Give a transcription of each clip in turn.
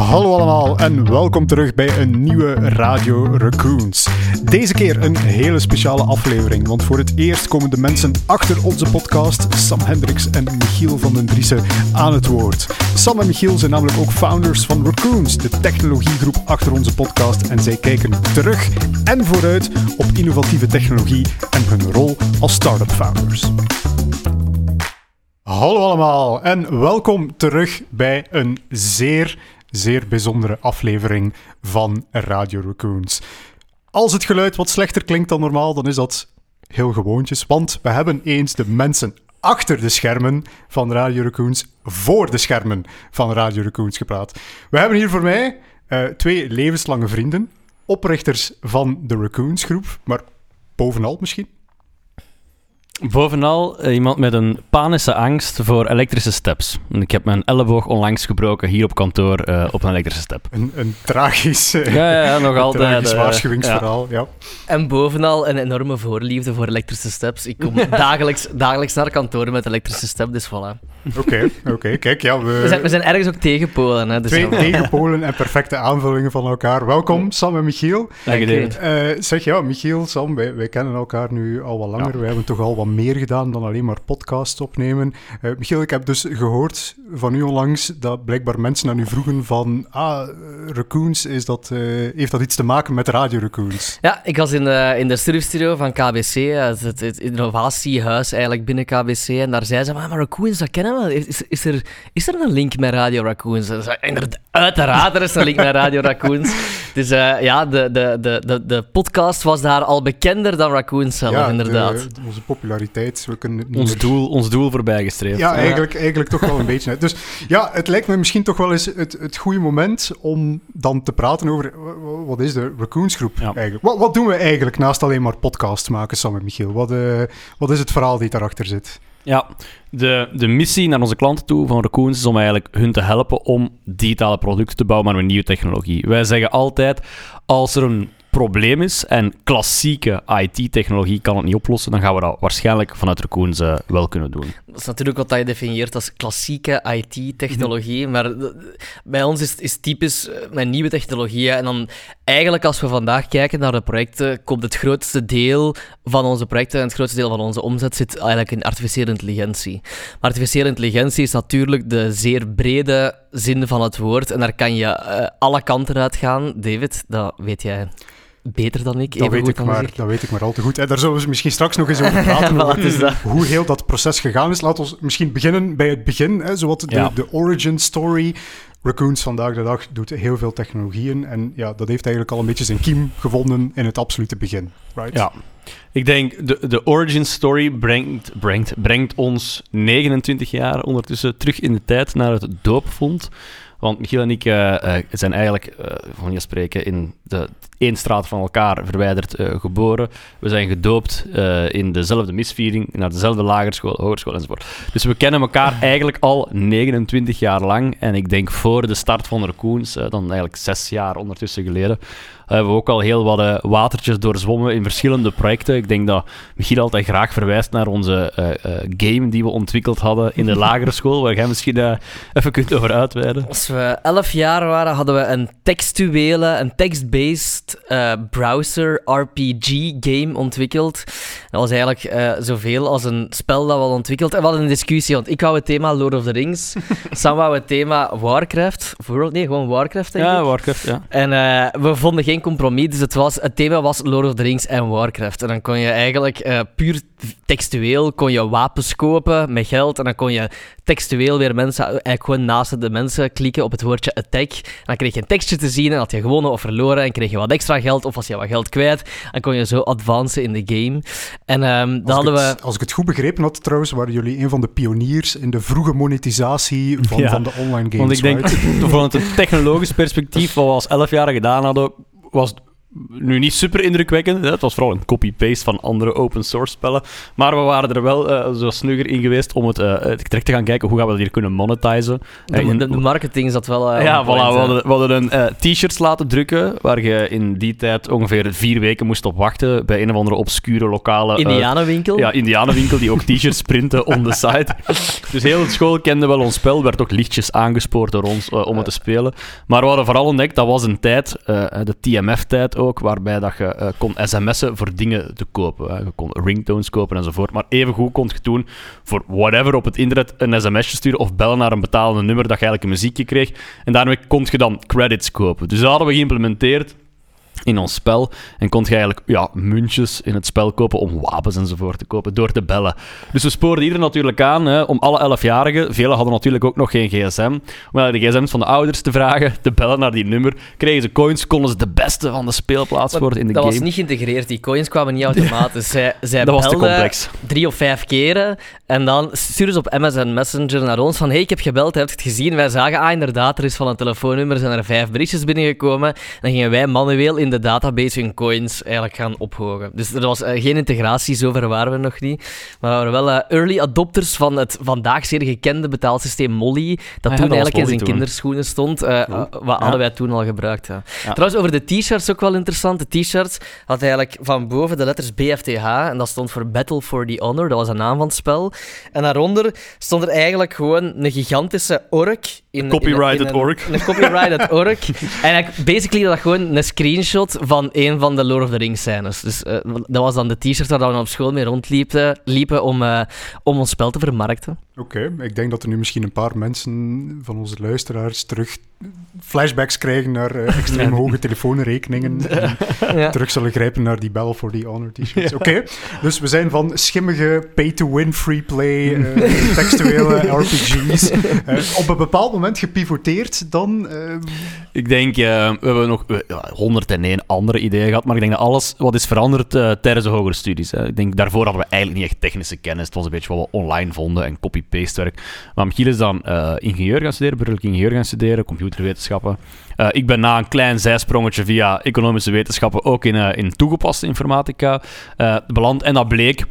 Hallo allemaal en welkom terug bij een nieuwe Radio Raccoons. Deze keer een hele speciale aflevering, want voor het eerst komen de mensen achter onze podcast, Sam Hendricks en Michiel van den Driessen, aan het woord. Sam en Michiel zijn namelijk ook founders van Raccoons, de technologiegroep achter onze podcast, en zij kijken terug en vooruit op innovatieve technologie en hun rol als start-up founders. Hallo allemaal en welkom terug bij een zeer, zeer bijzondere aflevering van Radio Raccoons. Als het geluid wat slechter klinkt dan normaal, dan is dat heel gewoontjes, want we hebben eens de mensen achter de schermen van Radio Raccoons voor de schermen van Radio Raccoons gepraat. We hebben hier voor mij uh, twee levenslange vrienden, oprichters van de Raccoons groep, maar bovenal misschien Bovenal uh, iemand met een panische angst voor elektrische steps. En ik heb mijn elleboog onlangs gebroken hier op kantoor uh, op een elektrische step. Een, een tragisch, uh, ja, ja, ja, nog altijd, tragisch waarschuwingsverhaal. Ja. En bovenal een enorme voorliefde voor elektrische steps. Ik kom dagelijks, dagelijks naar kantoor met elektrische step, dus voilà. Oké, okay, oké. Okay. Kijk, ja, we... We zijn, we zijn ergens ook tegenpolen. Hè, dus Twee tegenpolen en perfecte aanvullingen van elkaar. Welkom, Sam en Michiel. Dank je. zeg, ja, Michiel, Sam, wij, wij kennen elkaar nu al wat langer. Ja. We hebben toch al wat meer gedaan dan alleen maar podcasts opnemen. Uh, Michiel, ik heb dus gehoord van u onlangs dat blijkbaar mensen aan u vroegen van ah, Raccoons, is dat, uh, heeft dat iets te maken met Radio Raccoons? Ja, ik was in de, in de studiostudio van KBC, het, het, het, innovatiehuis eigenlijk binnen KBC, en daar zei ze, maar, maar Raccoons, dat kennen Is, is, er, is er een link met Radio Raccoons? Uiteraard, er is een link met Radio Raccoons. Dus uh, ja, de, de, de, de, de podcast was daar al bekender dan Raccoons zelf, ja, inderdaad. De, onze populariteit, we kunnen het ons, doel, ons doel voorbijgestreefd. Ja, eigenlijk, eigenlijk toch wel een beetje. Dus ja, het lijkt me misschien toch wel eens het, het goede moment om dan te praten over wat is de Raccoons groep ja. eigenlijk? Wat, wat doen we eigenlijk naast alleen maar podcasts maken, Sam en Michiel? Wat, uh, wat is het verhaal die daarachter zit? Ja, de, de missie naar onze klanten toe van Raccoons is om eigenlijk hun te helpen om digitale producten te bouwen met een nieuwe technologie. Wij zeggen altijd, als er een probleem is en klassieke IT-technologie kan het niet oplossen, dan gaan we dat waarschijnlijk vanuit Raccoons uh, wel kunnen doen. Dat is natuurlijk wat je definieert als klassieke IT-technologie, -hmm. maar bij ons is, is typisch met nieuwe technologieën. En dan eigenlijk als we vandaag kijken naar de projecten, komt het grootste deel van onze projecten en het grootste deel van onze omzet zit eigenlijk in artificiële intelligentie. Maar artificiële intelligentie is natuurlijk de zeer brede zin van het woord en daar kan je uh, alle kanten uit gaan. David, dat weet jij beter dan ik. Dat, weet ik, maar, dat weet ik maar al te goed. En daar zullen we misschien straks nog eens over praten. over hoe heel dat proces gegaan is. Laten we misschien beginnen bij het begin. Hè, zowat de, ja. de origin story. Raccoons vandaag de dag doet heel veel technologieën. En ja, dat heeft eigenlijk al een beetje zijn kiem gevonden in het absolute begin. Right? Ja. Ik denk, de, de origin story brengt, brengt, brengt ons 29 jaar ondertussen terug in de tijd naar het doopvond. Want Michiel en ik uh, uh, zijn eigenlijk, uh, van je spreken, in de één straat van elkaar verwijderd geboren. We zijn gedoopt in dezelfde misviering, naar dezelfde lagerschool, hogeschool enzovoort. Dus we kennen elkaar eigenlijk al 29 jaar lang. En ik denk voor de start van Raccoons, dan eigenlijk zes jaar ondertussen geleden, hebben we ook al heel wat uh, watertjes doorzwommen in verschillende projecten. Ik denk dat Michiel altijd graag verwijst naar onze uh, uh, game die we ontwikkeld hadden in de lagere school, waar jij misschien even kunt over uitweiden. Als we elf jaar waren, hadden we een textuele, een text-based browser RPG game ontwikkeld. Dat was eigenlijk zoveel als een spel dat we hadden ontwikkeld. En we hadden een discussie, want ik wou het thema Lord of the Rings. Sam wou het thema Warcraft. Bijvoorbeeld, nee, gewoon Warcraft, denk ja, ik. Warcraft, ja. En we vonden geen compromis. Dus het, was, het thema was Lord of the Rings en Warcraft. En dan kon je eigenlijk puur textueel kon je wapens kopen met geld. En dan kon je textueel weer mensen, eigenlijk gewoon naast de mensen klikken op het woordje attack. En dan kreeg je een tekstje te zien en had je gewonnen of verloren. En kreeg je wat extra geld of was je wat geld kwijt. En kon je zo advancen in de game. En um, dan hadden het, we... Als ik het goed begrepen had trouwens, waren jullie een van de pioniers in de vroege monetisatie van, ja, van de online games. Want ik denk, right? vanuit een technologisch perspectief, wat we als elf jaar gedaan hadden, was nu niet super indrukwekkend. Hè? Het was vooral een copy-paste van andere open source spellen. Maar we waren er wel uh, zo snugger in geweest om het uh, direct te gaan kijken hoe gaan we dat hier kunnen monetizen. De, de, de marketing zat wel. Uh, ja, voilà, we hadden, we hadden een t-shirts laten drukken waar je in die tijd ongeveer vier weken moest op wachten bij een of andere obscure lokale. Indianenwinkel? ja, Indianenwinkel die ook t-shirts printen on the site. Dus heel de school kende wel ons spel, werd ook lichtjes aangespoord door ons om het te spelen. Maar we hadden vooral ontdekt dat was een tijd, de TMF-tijd ook, waarbij dat je uh, kon sms'en voor dingen te kopen. Je kon ringtones kopen enzovoort. Maar evengoed kon je toen voor whatever op het internet een sms'je sturen of bellen naar een betalende nummer dat je eigenlijk een muziekje kreeg. En daarmee kon je dan credits kopen. Dus dat hadden we geïmplementeerd in ons spel. En kon je eigenlijk ja, muntjes in het spel kopen om wapens enzovoort te kopen door te bellen. Dus we spoorden iedereen natuurlijk aan hè, om alle 11-jarigen, velen hadden natuurlijk ook nog geen gsm, om de gsm's van de ouders te vragen, te bellen naar die nummer. Kregen ze coins, konden ze de beste van de speelplaats worden in de dat game. Dat was niet geïntegreerd, die coins kwamen niet automatisch. zij zij dat was te complex. drie of vijf keren en dan stuurden ze op MSN Messenger naar ons van hey, ik heb gebeld, heb je het gezien? Wij zagen, ah inderdaad, er is van een telefoonnummer zijn er vijf berichtjes binnengekomen. Dan gingen wij manueel in de database hun coins eigenlijk gaan ophogen. Dus er was uh, geen integratie, zover waren we nog niet. Maar we waren wel uh, early adopters van het vandaag zeer gekende betaalsysteem Molly, dat Ah ja, toen eigenlijk in zijn toen. kinderschoenen stond. eh, wat Ja. hadden wij toen al gebruikt. Ja. Trouwens, over de t-shirts ook wel interessant. De t-shirts had eigenlijk van boven de letters BFTH en dat stond voor Battle for the Honor. Dat was de naam van het spel. En daaronder stond er eigenlijk gewoon een gigantische ork. In, Copyrighted in een- ork. Een copyrighted ork. En eigenlijk, basically dat gewoon een screenshot van een van de Lord of the Rings scènes. Dus eh, dat was dan de t-shirt waar we op school mee rondliepen liepen om, eh, om ons spel te vermarkten. Oké, ik denk dat er nu misschien een paar mensen van onze luisteraars terug flashbacks krijgen naar eh, extreem hoge telefoonrekeningen. En Ja. terug zullen grijpen naar die Battle for the Honor t-shirts. Oké, dus we zijn van schimmige pay-to-win free-play eh, textuele RPG's eh, op een bepaald moment gepivoteerd dan... Ik denk, we hebben nog eh, ja, 101 andere ideeën gehad, maar ik denk dat alles wat is veranderd tijdens de hogere studies. Hè. Ik denk, daarvoor hadden we eigenlijk niet echt technische kennis. Het was een beetje wat we online vonden en copy-paste Maar Michiel is dan ingenieur gaan studeren, burgerlijk ingenieur gaan studeren, computerwetenschappen. Ik ben na een klein zijsprongetje via economische wetenschappen ook in, in toegepaste informatica beland. En dat bleek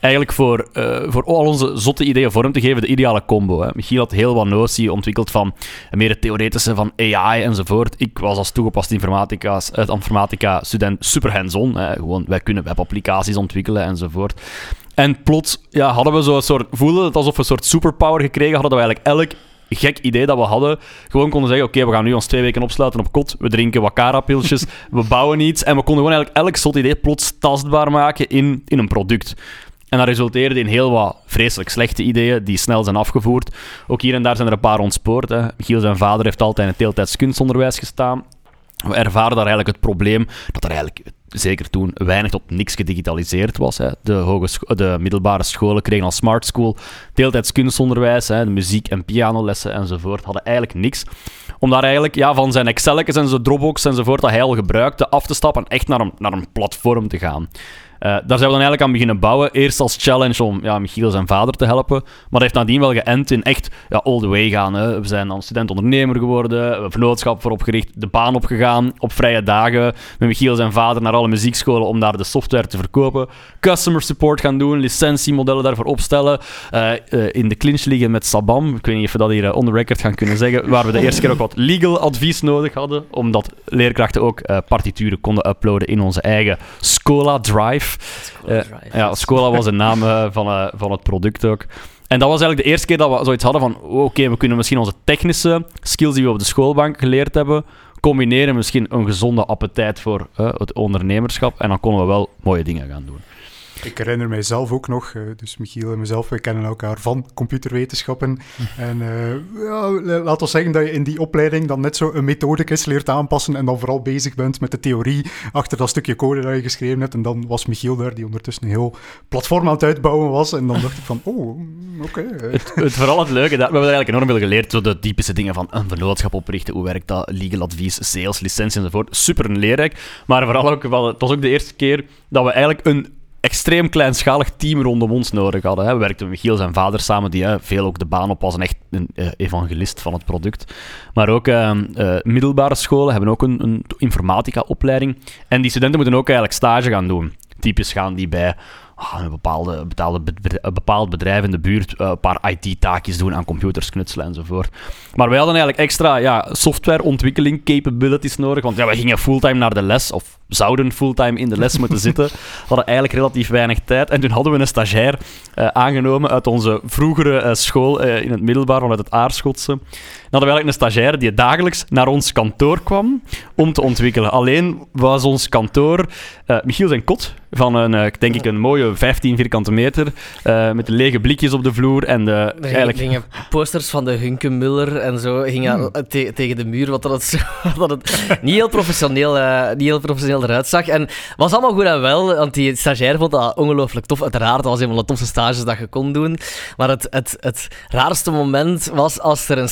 eigenlijk voor, voor al onze zotte ideeën vorm te geven de ideale combo. Hè. Michiel had heel wat notie ontwikkeld van meer het theoretische van AI enzovoort. Ik was als toegepast informatica, informatica student super hands-on. Gewoon, wij kunnen webapplicaties ontwikkelen enzovoort. En plots ja, hadden we zo'n soort, voelden het alsof we een soort superpower gekregen hadden, dat we eigenlijk elk gek idee dat we hadden, gewoon konden zeggen, oké, we gaan nu ons twee weken opsluiten op kot, we drinken wakara-pilsjes, we bouwen iets, en we konden gewoon eigenlijk elk zot idee plots tastbaar maken in, in een product. En dat resulteerde in heel wat vreselijk slechte ideeën die snel zijn afgevoerd. Ook hier en daar zijn er een paar ontspoord. Hè. Michiel, zijn vader, heeft altijd in het deeltijds kunstonderwijs gestaan. We ervaren daar eigenlijk het probleem dat er eigenlijk, zeker toen, weinig tot niks gedigitaliseerd was. Hè. De, hogescho- de middelbare scholen kregen als smart school deeltijds kunstonderwijs, hè, de muziek- en pianolessen enzovoort, hadden eigenlijk niks. Om daar eigenlijk ja, van zijn Excelletjes en zijn Dropbox enzovoort, dat hij al gebruikte, af te stappen en echt naar een, naar een platform te gaan. Eh, daar zijn we dan eigenlijk aan beginnen bouwen. Eerst als challenge om ja, Michiel zijn vader te helpen. Maar dat heeft nadien wel geënt in echt ja, all the way gaan. Hè. We zijn dan student-ondernemer geworden. Vennootschap voor opgericht. De baan opgegaan. Op vrije dagen met Michiel zijn vader naar alle muziekscholen om daar de software te verkopen. Customer support gaan doen. Licentiemodellen daarvoor opstellen. Eh, eh, in de clinch liggen met Sabam. Ik weet niet of we dat hier eh, on the record gaan kunnen zeggen. Waar we de eerste keer ook wat legal advies nodig hadden. Omdat leerkrachten ook partituren konden uploaden in onze eigen Scola Drive. Eh, ja, Scola was de naam eh, van, eh, van het product ook. En dat was eigenlijk de eerste keer dat we zoiets hadden van... oh, Oké, we kunnen misschien onze technische skills die we op de schoolbank geleerd hebben... combineren met misschien een gezonde appetijt voor het ondernemerschap. En dan konden we wel mooie dingen gaan doen. Ik herinner mijzelf ook nog, eh, dus Michiel en mezelf, we kennen elkaar van computerwetenschappen. En eh, ja, laat ons zeggen dat je in die opleiding dan net zo een methodicus leert aanpassen en dan vooral bezig bent met de theorie achter dat stukje code dat je geschreven hebt. En dan was Michiel daar, die ondertussen een heel platform aan het uitbouwen was. En dan dacht ik van, oh, oké. Het, het, vooral het leuke, dat, we hebben eigenlijk enorm veel geleerd. Zo de typische dingen van een vennootschap oprichten, hoe werkt dat, legal advies, sales, licentie enzovoort. Super leerrijk. Maar vooral ook, wel, het was ook de eerste keer dat we eigenlijk een extreem kleinschalig team rondom ons nodig hadden. Hè. We werkten met Michiel zijn vader samen, die hè, veel ook de baan op was en echt een uh, evangelist van het product. Maar ook uh, uh, middelbare scholen hebben ook een, een informatica-opleiding. En die studenten moeten ook eigenlijk stage gaan doen. Typisch gaan die bij een bepaalde, betaalde, een bepaald bedrijf in de buurt uh, een paar IT-taakjes doen aan computers knutselen enzovoort. Maar wij hadden eigenlijk extra ja, softwareontwikkeling capabilities nodig, want ja, we gingen fulltime naar de les, of zouden fulltime in de les moeten zitten. We hadden eigenlijk relatief weinig tijd. En toen hadden we een stagiair uh, aangenomen uit onze vroegere uh, school uh, in het middelbaar, vanuit het Aarschotse. Hadden we eigenlijk een stagiair die dagelijks naar ons kantoor kwam om te ontwikkelen. Alleen was ons kantoor Michiel zijn kot van een, denk ik, een mooie 15 vierkante meter met lege blikjes op de vloer. En de, er eigenlijk... gingen posters van de Hunke Muller en zo gingen hmm. te tegen de muur, wat dat, zo, dat het niet heel professioneel, niet heel professioneel eruit zag. En het was allemaal goed en wel, want die stagiair vond dat ongelooflijk tof. Uiteraard, dat was een van de tofste stages dat je kon doen. Maar het, het, het raarste moment was als er een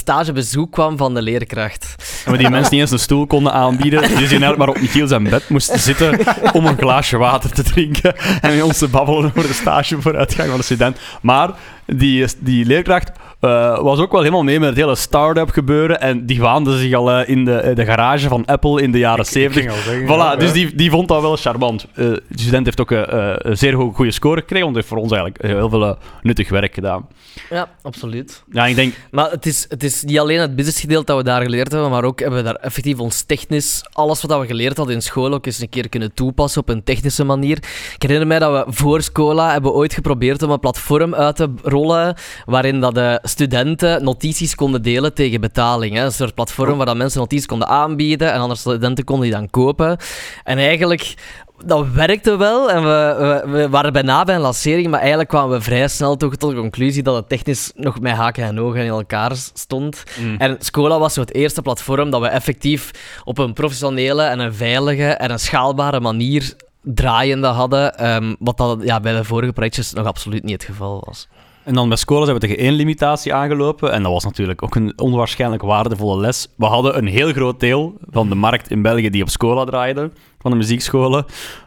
stagebezoek kwam van de leerkracht. En we die mensen niet eens een stoel konden aanbieden. Dus die eigenlijk maar op Michiel zijn bed moesten zitten om een glaasje water te drinken. En met ons te babbelen over de stage vooruitgang van de student. Maar die, die leerkracht uh, was ook wel helemaal mee met het hele start-up gebeuren. En die waande zich al uh, in de, de garage van Apple in de jaren 70. Voilà, ja, dus die, die vond dat wel charmant. Uh, de student heeft ook een zeer goede score gekregen, want hij heeft voor ons eigenlijk heel veel nuttig werk gedaan. Ja, absoluut. Ja, ik denk... Maar het is, het is niet alleen het businessgedeelte dat we daar geleerd hebben, maar ook hebben we daar effectief ons technisch, alles wat we geleerd hadden in school, ook eens een keer kunnen toepassen op een technische manier. Ik herinner mij dat we voor Scola hebben ooit geprobeerd om een platform uit te rollen waarin dat de studenten notities konden delen tegen betaling. Hè. Een soort platform oh. waar dat mensen notities konden aanbieden en andere studenten konden die dan kopen. En eigenlijk dat werkte wel en we, we, we, waren bijna bij een lancering, maar eigenlijk kwamen we vrij snel toch tot de conclusie dat het technisch nog met haken en ogen in elkaar stond. Mm. En Scola was zo het eerste platform dat we effectief op een professionele en een veilige en een schaalbare manier draaiende hadden, um, wat dat ja, bij de vorige projectjes nog absoluut niet het geval was. En dan bij scholen zijn we tegen één limitatie aangelopen. En dat was natuurlijk ook een onwaarschijnlijk waardevolle les. We hadden een heel groot deel van de markt in België die op scholen draaide, van de muziekscholen.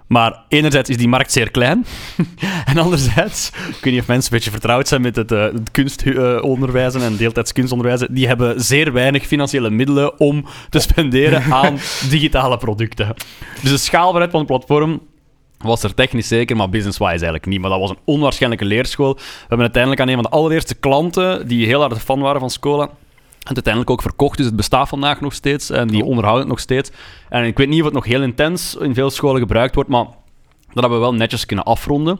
Maar enerzijds is die markt zeer klein. en anderzijds, ik weet niet of mensen een beetje vertrouwd zijn met het, uh, het kunstonderwijzen en deeltijds kunstonderwijzen. Die hebben zeer weinig financiële middelen om te spenderen aan digitale producten. Dus de schaalbaarheid van het platform was er technisch zeker, maar business-wise eigenlijk niet. Maar dat was een onwaarschijnlijke leerschool. We hebben uiteindelijk aan een van de allereerste klanten, die heel hard fan waren van Scola, en uiteindelijk ook verkocht, dus het bestaat vandaag nog steeds en die onderhouden het nog steeds. En ik weet niet of het nog heel intens in veel scholen gebruikt wordt, maar dat hebben we wel netjes kunnen afronden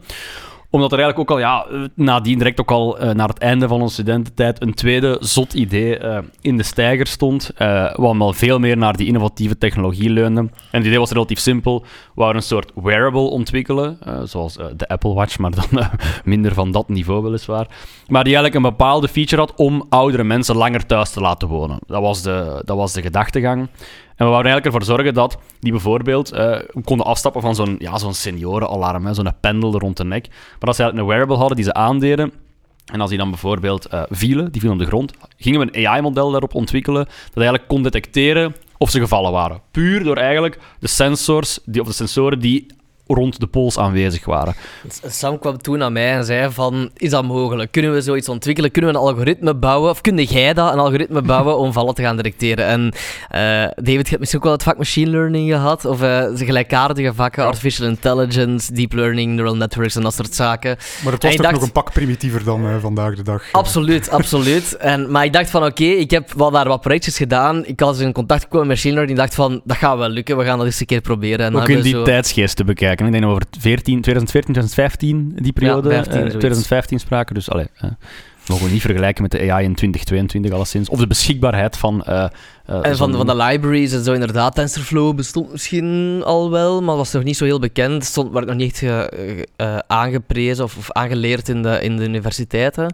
omdat er eigenlijk ook al, ja, nadien direct ook al uh, naar het einde van onze studententijd een tweede zot idee uh, in de stijger stond. Uh, wat wel veel meer naar die innovatieve technologie leunde. En het idee was relatief simpel. We een soort wearable ontwikkelen, zoals de Apple Watch, maar dan minder van dat niveau weliswaar. Maar die eigenlijk een bepaalde feature had om oudere mensen langer thuis te laten wonen. Dat was de, dat was de gedachtegang. En we wouden eigenlijk ervoor zorgen dat die bijvoorbeeld uh, konden afstappen van zo'n ja, zo'n seniorenalarm, zo'n pendel rond de nek. Maar als ze eigenlijk een wearable hadden die ze aandeden, en als die dan bijvoorbeeld uh, vielen, die vielen op de grond, gingen we een AI-model daarop ontwikkelen dat eigenlijk kon detecteren of ze gevallen waren. Puur door eigenlijk de sensors, die, of de sensoren die rond de pols aanwezig waren. Sam kwam toen naar mij en zei van, is dat mogelijk? Kunnen we zoiets ontwikkelen? Kunnen we een algoritme bouwen? Of kun jij dat, een algoritme bouwen om vallen te gaan detecteren? En uh, David, je hebt misschien ook wel het vak machine learning gehad, of uh, gelijkaardige vakken, artificial intelligence, deep learning, neural networks en dat soort zaken. Maar het was toch dacht, nog een pak primitiever dan uh, vandaag de dag? Absoluut, absoluut. En, maar ik dacht van, oké, ik heb wel daar wat projectjes gedaan. Ik was in contact gekomen met machine learning. Ik dacht van, dat gaat wel lukken. We gaan dat eens een keer proberen. En ook in die zo... tijdsgeest te bekijken kijken. Ik denk over 14, 2014, 2015, die periode. Ja, 15, uh, 2015 spraken. Dus allee, uh, we mogen niet vergelijken met de AI in 2022 alleszins. Of de beschikbaarheid van... Uh, en van, van de libraries en zo, inderdaad. TensorFlow bestond misschien al wel, maar was nog niet zo heel bekend. Stond, werd nog niet echt aangeprezen of, of, aangeleerd in de, in de universiteiten.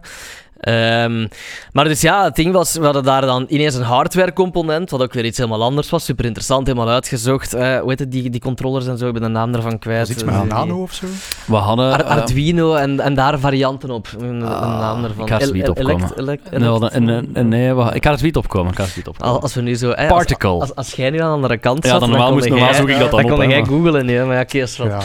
Ehm, maar dus ja, het ding was, we hadden daar dan ineens een hardware-component, wat ook weer iets helemaal anders was. Super interessant, helemaal uitgezocht. Eh, hoe heet het, die, die controllers en zo, ik ben de naam ervan kwijt. Iets met Eh, een nano of zo. We hadden... Ar- eh, Arduino en, en daar varianten op. Een, een Ah, naam ervan. ik ga er El- niet opkomen. nee, we ik ga er niet opkomen. Ik ga er Als eh, Particle. Als, als, als jij nu aan de andere kant Ja, zat, dan normaal kon moest- jij- normaal zoek ik dat dan Dan op, kon hè, jij maar- googlen, nee, maar ja, oké, is wat. Ja.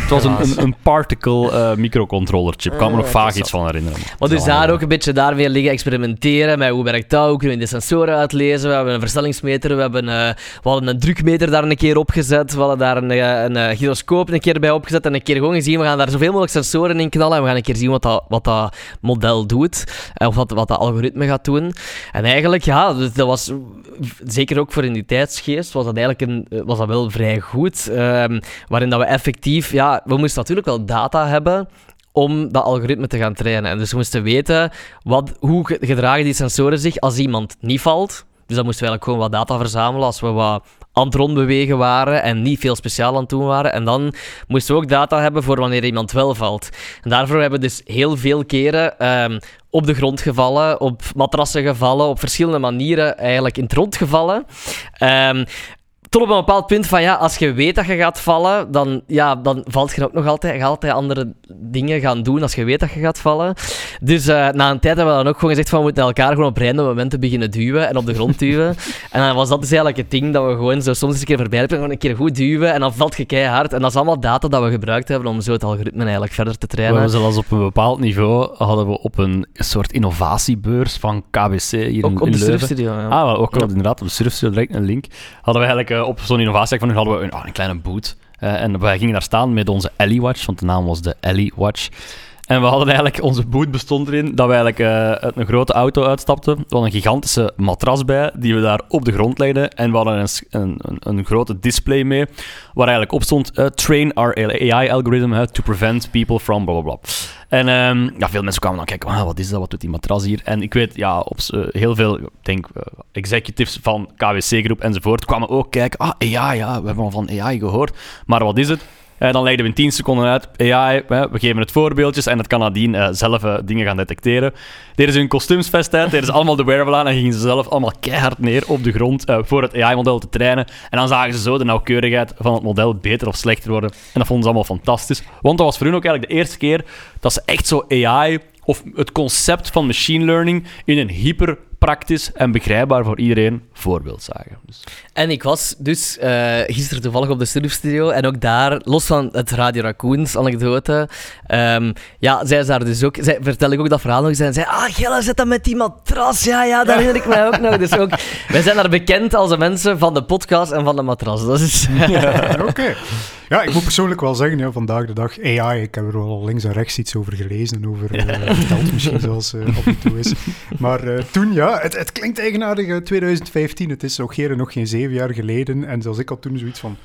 Het was een, een, een particle eh, microcontroller chip. Ik kan me nog Ah, vaag iets van herinneren. Maar dus daar ook een beetje daar weer liggen experimenteren met hoe werkt dat, hoe kunnen we de sensoren uitlezen. We hebben een versnellingsmeter, we, hebben, eh, we hadden een drukmeter daar een keer opgezet, we hadden daar een, eh, een, eh, gyroscoop een keer bij opgezet en een keer gewoon gezien, we gaan daar zoveel mogelijk sensoren in knallen en we gaan een keer zien wat dat, wat dat model doet, eh, of wat, wat dat algoritme gaat doen. En eigenlijk, ja, dus dat was zeker ook voor in die tijdsgeest, was dat eigenlijk een, eh, was dat wel vrij goed, ehm, waarin dat we effectief, ja, we moesten natuurlijk wel data hebben, om dat algoritme te gaan trainen. En dus we moesten weten wat, hoe ge- gedragen die sensoren zich als iemand niet valt. Dus dan moesten we eigenlijk gewoon wat data verzamelen als we wat aan het rondbewegen waren en niet veel speciaal aan het doen waren. En dan moesten we ook data hebben voor wanneer iemand wel valt. En daarvoor hebben we dus heel veel keren ehm, op de grond gevallen, op matrassen gevallen, op verschillende manieren eigenlijk in het rond gevallen. Ehm, tot op een bepaald punt van ja, als je weet dat je gaat vallen, dan, ja, dan valt je ook nog altijd. Je gaat altijd andere dingen gaan doen als je weet dat je gaat vallen. Dus eh, na een tijd hebben we dan ook gewoon gezegd van we moeten elkaar gewoon op random momenten beginnen duwen en op de grond duwen. en dan was dat dus eigenlijk het ding dat we gewoon zo soms eens een keer voorbij hebben, gewoon een keer goed duwen en dan valt je keihard. En dat is allemaal data dat we gebruikt hebben om zo het algoritme eigenlijk verder te We trainen. hebben zelfs op een bepaald niveau hadden we op een soort innovatiebeurs van KBC hier in, Ook op in de Leuven. surfstudio. Ja. Ah, ook Ja. inderdaad, op de surfstudio direct een link. Hadden we eigenlijk eh, op zo'n innovatie van hun hadden we een, ah, een kleine boot. Eh, en wij gingen daar staan met onze Ellie Watch, want de naam was de Ellie Watch. En we hadden eigenlijk, onze boot bestond erin dat we eigenlijk eh, uit een grote auto uitstapten. We hadden een gigantische matras bij, die we daar op de grond legden. En we hadden een, een, een, grote display mee, waar eigenlijk op stond, eh, train our AI-algorithm to prevent people from bla bla bla. En ehm, ja, veel mensen kwamen dan kijken, wat is dat, wat doet die matras hier? En ik weet, ja, op, eh, heel veel, denk, executives van KWC-groep enzovoort kwamen ook kijken, ah, AI, ja, we hebben al van AI gehoord, maar wat is het? Eh, dan legden we in 10 seconden uit, AI, we geven het voorbeeldjes en het kan nadien eh, zelf eh, dingen gaan detecteren. Deden ze hun kostuumsvest uit, deden ze allemaal de wearable aan en gingen ze zelf allemaal keihard neer op de grond voor het AI-model te trainen. En dan zagen ze zo de nauwkeurigheid van het model beter of slechter worden. En dat vonden ze allemaal fantastisch. Want dat was voor hun ook eigenlijk de eerste keer dat ze echt zo AI of het concept van machine learning in een hyper praktisch en begrijpbaar voor iedereen voorbeeld zagen. Dus, En ik was dus eh, gisteren toevallig op de surfstudio en ook daar, los van het Radio Raccoons anekdote, ehm, ja, zij is daar dus ook, zij, vertel ik ook dat verhaal nog eens en zei, ah, Gelle, zit dat met die matras? Ja, ja, dat herinner ik mij ook nog. Dus ook, wij zijn daar bekend als de mensen van de podcast en van de matras. Dat is... Oké. Ja, ik moet persoonlijk wel zeggen, ja, vandaag de dag AI, ik heb er wel links en rechts iets over gelezen en over eh, verteld misschien zoals eh af en toe is. Maar eh, toen, ja, het, het klinkt eigenaardig, eh, 2015, het is nog geen, nog geen zeven jaar geleden. En zelfs ik had toen zoiets van,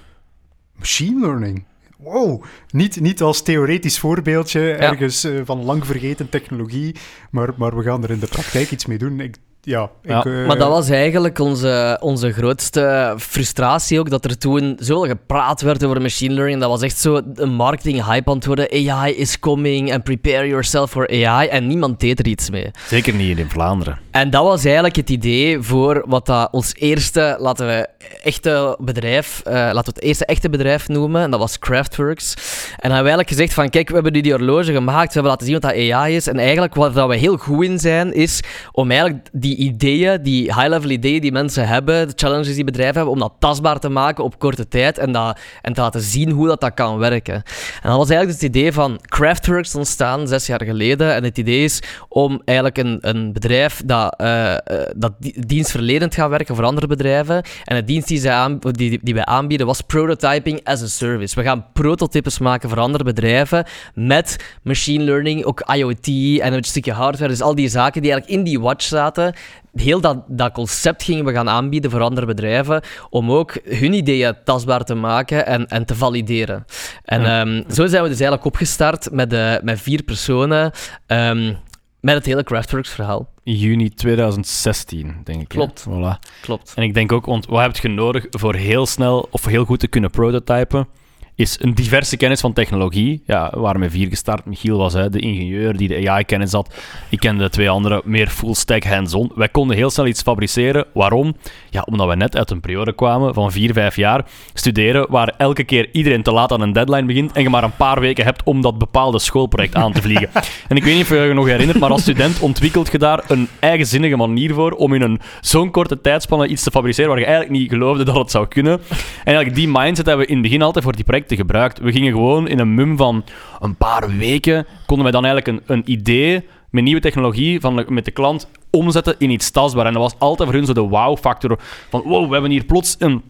machine learning? Wow, niet, niet als theoretisch voorbeeldje ergens eh, van lang vergeten technologie, maar, maar we gaan er in de praktijk iets mee doen. Ik, ja, ik, Ja. eh, Maar dat was eigenlijk onze, onze grootste frustratie ook, dat er toen zoveel gepraat werd over machine learning. Dat was echt zo een marketing hype aan het worden. AI is coming and prepare yourself for AI. En niemand deed er iets mee. zeker niet in Vlaanderen. En dat was eigenlijk het idee voor wat dat ons eerste, laten we echte bedrijf, eh, laten we het eerste echte bedrijf noemen. En dat was Craftworks. En dan hebben we eigenlijk gezegd van, kijk, we hebben nu die horloge gemaakt, we hebben laten zien wat dat AI is. En eigenlijk wat dat we heel goed in zijn, is om eigenlijk die ideeën, die high-level ideeën die mensen hebben, de challenges die bedrijven hebben, om dat tastbaar te maken op korte tijd en, dat, en te laten zien hoe dat, dat kan werken. En dat was eigenlijk het idee van Craftworks ontstaan zes jaar geleden. En het idee is om eigenlijk een, een bedrijf dat, eh, dat di- dienstverlenend gaat werken voor andere bedrijven. En de dienst die, zij aan, die, die wij aanbieden was prototyping as a service. We gaan prototypes maken voor andere bedrijven met machine learning, ook IoT en een stukje hardware. Dus al die zaken die eigenlijk in die watch zaten. Heel dat, dat concept gingen we gaan aanbieden voor andere bedrijven om ook hun ideeën tastbaar te maken en, en te valideren. En Ja. ehm, zo zijn we dus eigenlijk opgestart met, eh, met vier personen ehm, met het hele Craftworks verhaal. Juni 2016, denk ik. Klopt. Voilà. Klopt. En ik denk ook, want wat heb je nodig voor heel snel of heel goed te kunnen prototypen? Is een diverse kennis van technologie. Ja, we waren met vier gestart. Michiel was hè, de ingenieur die de AI-kennis had. Ik kende de twee anderen meer full-stack hands-on. Wij konden heel snel iets fabriceren. Waarom? Ja, omdat we net uit een periode kwamen van vier, vijf jaar studeren, waar elke keer iedereen te laat aan een deadline begint en je maar een paar weken hebt om dat bepaalde schoolproject aan te vliegen. en ik weet niet of je je nog herinnert, maar als student ontwikkelt je daar een eigenzinnige manier voor om in een zo'n korte tijdspanne iets te fabriceren waar je eigenlijk niet geloofde dat het zou kunnen. En eigenlijk die mindset hebben we in het begin altijd voor die projecten gebruikt. We gingen gewoon in een mum van een paar weken, konden wij dan eigenlijk een, een idee met nieuwe technologie van, met de klant omzetten in iets tastbaar. En dat was altijd voor hun zo de wow-factor van wow, we hebben hier plots een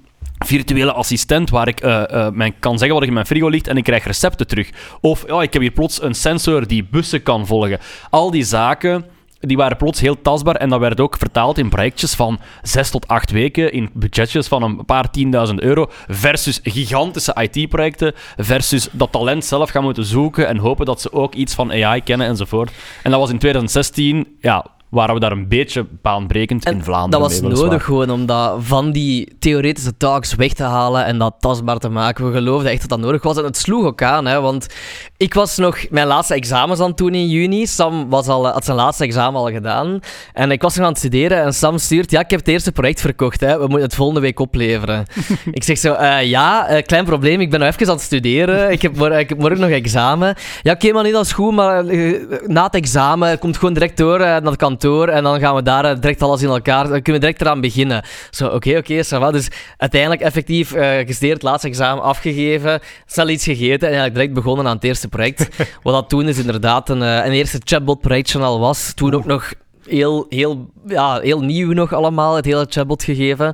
virtuele assistent waar ik eh, eh, mijn, kan zeggen wat er in mijn frigo ligt en ik krijg recepten terug. Of ja, ik heb hier plots een sensor die bussen kan volgen. Al die zaken die waren plots heel tastbaar en dat werd ook vertaald in projectjes van zes tot acht weken, in budgetjes van een paar tienduizend euro, versus gigantische IT-projecten, versus dat talent zelf gaan moeten zoeken en hopen dat ze ook iets van AI kennen enzovoort. En dat was in 2016, ja, waren we daar een beetje baanbrekend in Vlaanderen. dat was mee, nodig gewoon om dat van die theoretische talks weg te halen en dat tastbaar te maken. We geloofden echt dat dat nodig was en het sloeg ook aan, hè, want ik was nog mijn laatste examens aan het doen in juni. Sam was al, had zijn laatste examen al gedaan en ik was nog aan het studeren en Sam stuurt, ja, ik heb het eerste project verkocht, hè. we moeten het volgende week opleveren. ik zeg zo, eh, ja, eh, klein probleem, ik ben nog even aan het studeren, ik heb, mor- ik heb morgen nog examen. Ja, oké, maar niet, dat is goed, maar eh, na het examen komt gewoon direct door eh, naar het kantoor en dan gaan we daar eh, direct alles in elkaar, dan kunnen we direct eraan beginnen. Zo, oké, oké, ça va. Dus uiteindelijk effectief eh gestudeerd, het laatste examen afgegeven, snel iets gegeten en eigenlijk direct begonnen aan het eerste project. Wat dat toen is inderdaad een, eh, een eerste chatbot-projectje al was. Toen ook nog heel, heel, ja, heel nieuw nog allemaal, het hele chatbot gegeven. En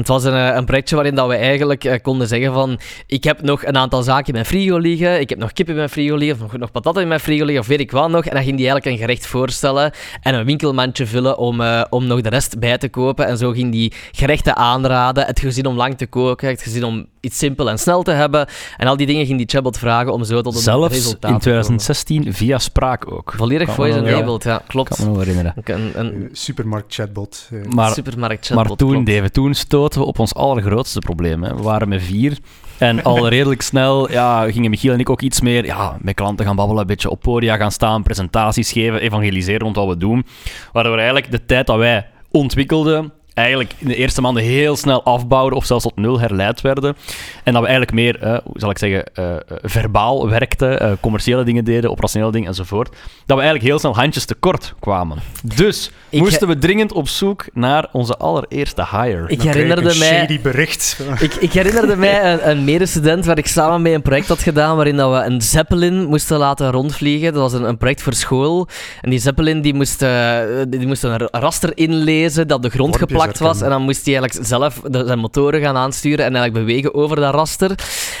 het was een, eh, een projectje waarin dat we eigenlijk eh, konden zeggen van ik heb nog een aantal zaken in mijn frigo liggen, ik heb nog kip in mijn frigo liggen, of nog, nog patatten in mijn frigo liggen, of weet ik wat nog. En dan ging die eigenlijk een gerecht voorstellen en een winkelmandje vullen om, eh, om nog de rest bij te kopen. En zo ging die gerechten aanraden, het gezin om lang te koken, het gezin om iets simpel en snel te hebben. En al die dingen ging die chatbot vragen om zo tot een Zelfs resultaat in te komen. 2016 via spraak ook. Volledig Kan me voice nog- ja. ja, klopt. kan me nog herinneren. Een, een Eh, supermarkt chatbot. eh. Maar, supermarkt chatbot. maar toen. Dave, toen stoten we op ons allergrootste probleem. Hè. We waren met vier. En al redelijk snel ja, gingen Michiel en ik ook iets meer ja, met klanten gaan babbelen, een beetje op podia gaan staan, presentaties geven, evangeliseren rond wat we doen. Waardoor we eigenlijk de tijd dat wij ontwikkelden, eigenlijk in de eerste maanden heel snel afbouwden of zelfs tot nul herleid werden. En dat we eigenlijk meer, eh, hoe zal ik zeggen, eh, eh, verbaal werkten, eh, commerciële dingen deden, operationele dingen enzovoort. Dat we eigenlijk heel snel handjes tekort kwamen. Dus Ik moesten we dringend op zoek naar onze allereerste hire. Ik Dan herinnerde een mij... shady bericht. Ik, ik herinnerde mij een, een medestudent waar ik samen mee een project had gedaan waarin dat we een Zeppelin moesten laten rondvliegen. Dat was een, een project voor school. En die Zeppelin die moest, eh, die moest een raster inlezen dat op de grond Wormpjes geplakt was. En dan moest hij eigenlijk zelf de, zijn motoren gaan aansturen en eigenlijk bewegen over dat raster.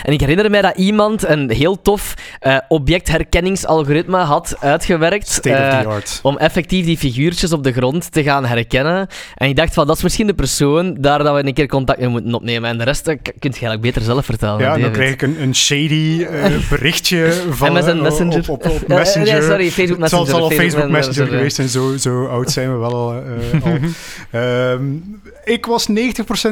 En ik herinner mij dat iemand een heel tof eh, objectherkenningsalgoritme had uitgewerkt. State of the art. om effectief die figuurtjes op de grond te gaan herkennen. En ik dacht van, dat is misschien de persoon daar dat we een keer contact mee moeten opnemen. En de rest eh, kunt je eigenlijk beter zelf vertellen. Ja, dan krijg ik een, een shady berichtje van, MSN Messenger. Op, op, op Messenger. nee, sorry, Facebook Het zal- Messenger. Het zal al Facebook Messenger eh. geweest zijn, zo, zo oud zijn we wel al. al. Ehm, ik was 90%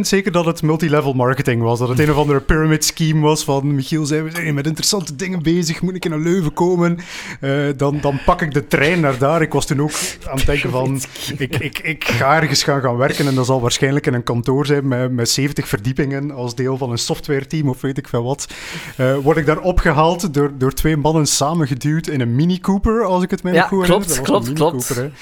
zeker dat het multilevel marketing was. Dat het een of andere pyramid scheme was van Michiel we zijn hier met interessante dingen bezig, moet ik in een Leuven komen? Eh, dan, dan pak ik de trein naar daar. Ik was toen ook aan het denken van, ik, ik, ik ga ergens gaan gaan werken en dat zal waarschijnlijk in een kantoor zijn met, met 70 verdiepingen als deel van een softwareteam of weet ik veel wat. Eh, word ik daar opgehaald door, door twee mannen samengeduwd in een Mini Cooper, als ik het mij Ja, nog goed klopt, herinner. Dat klopt, klopt. Cooper,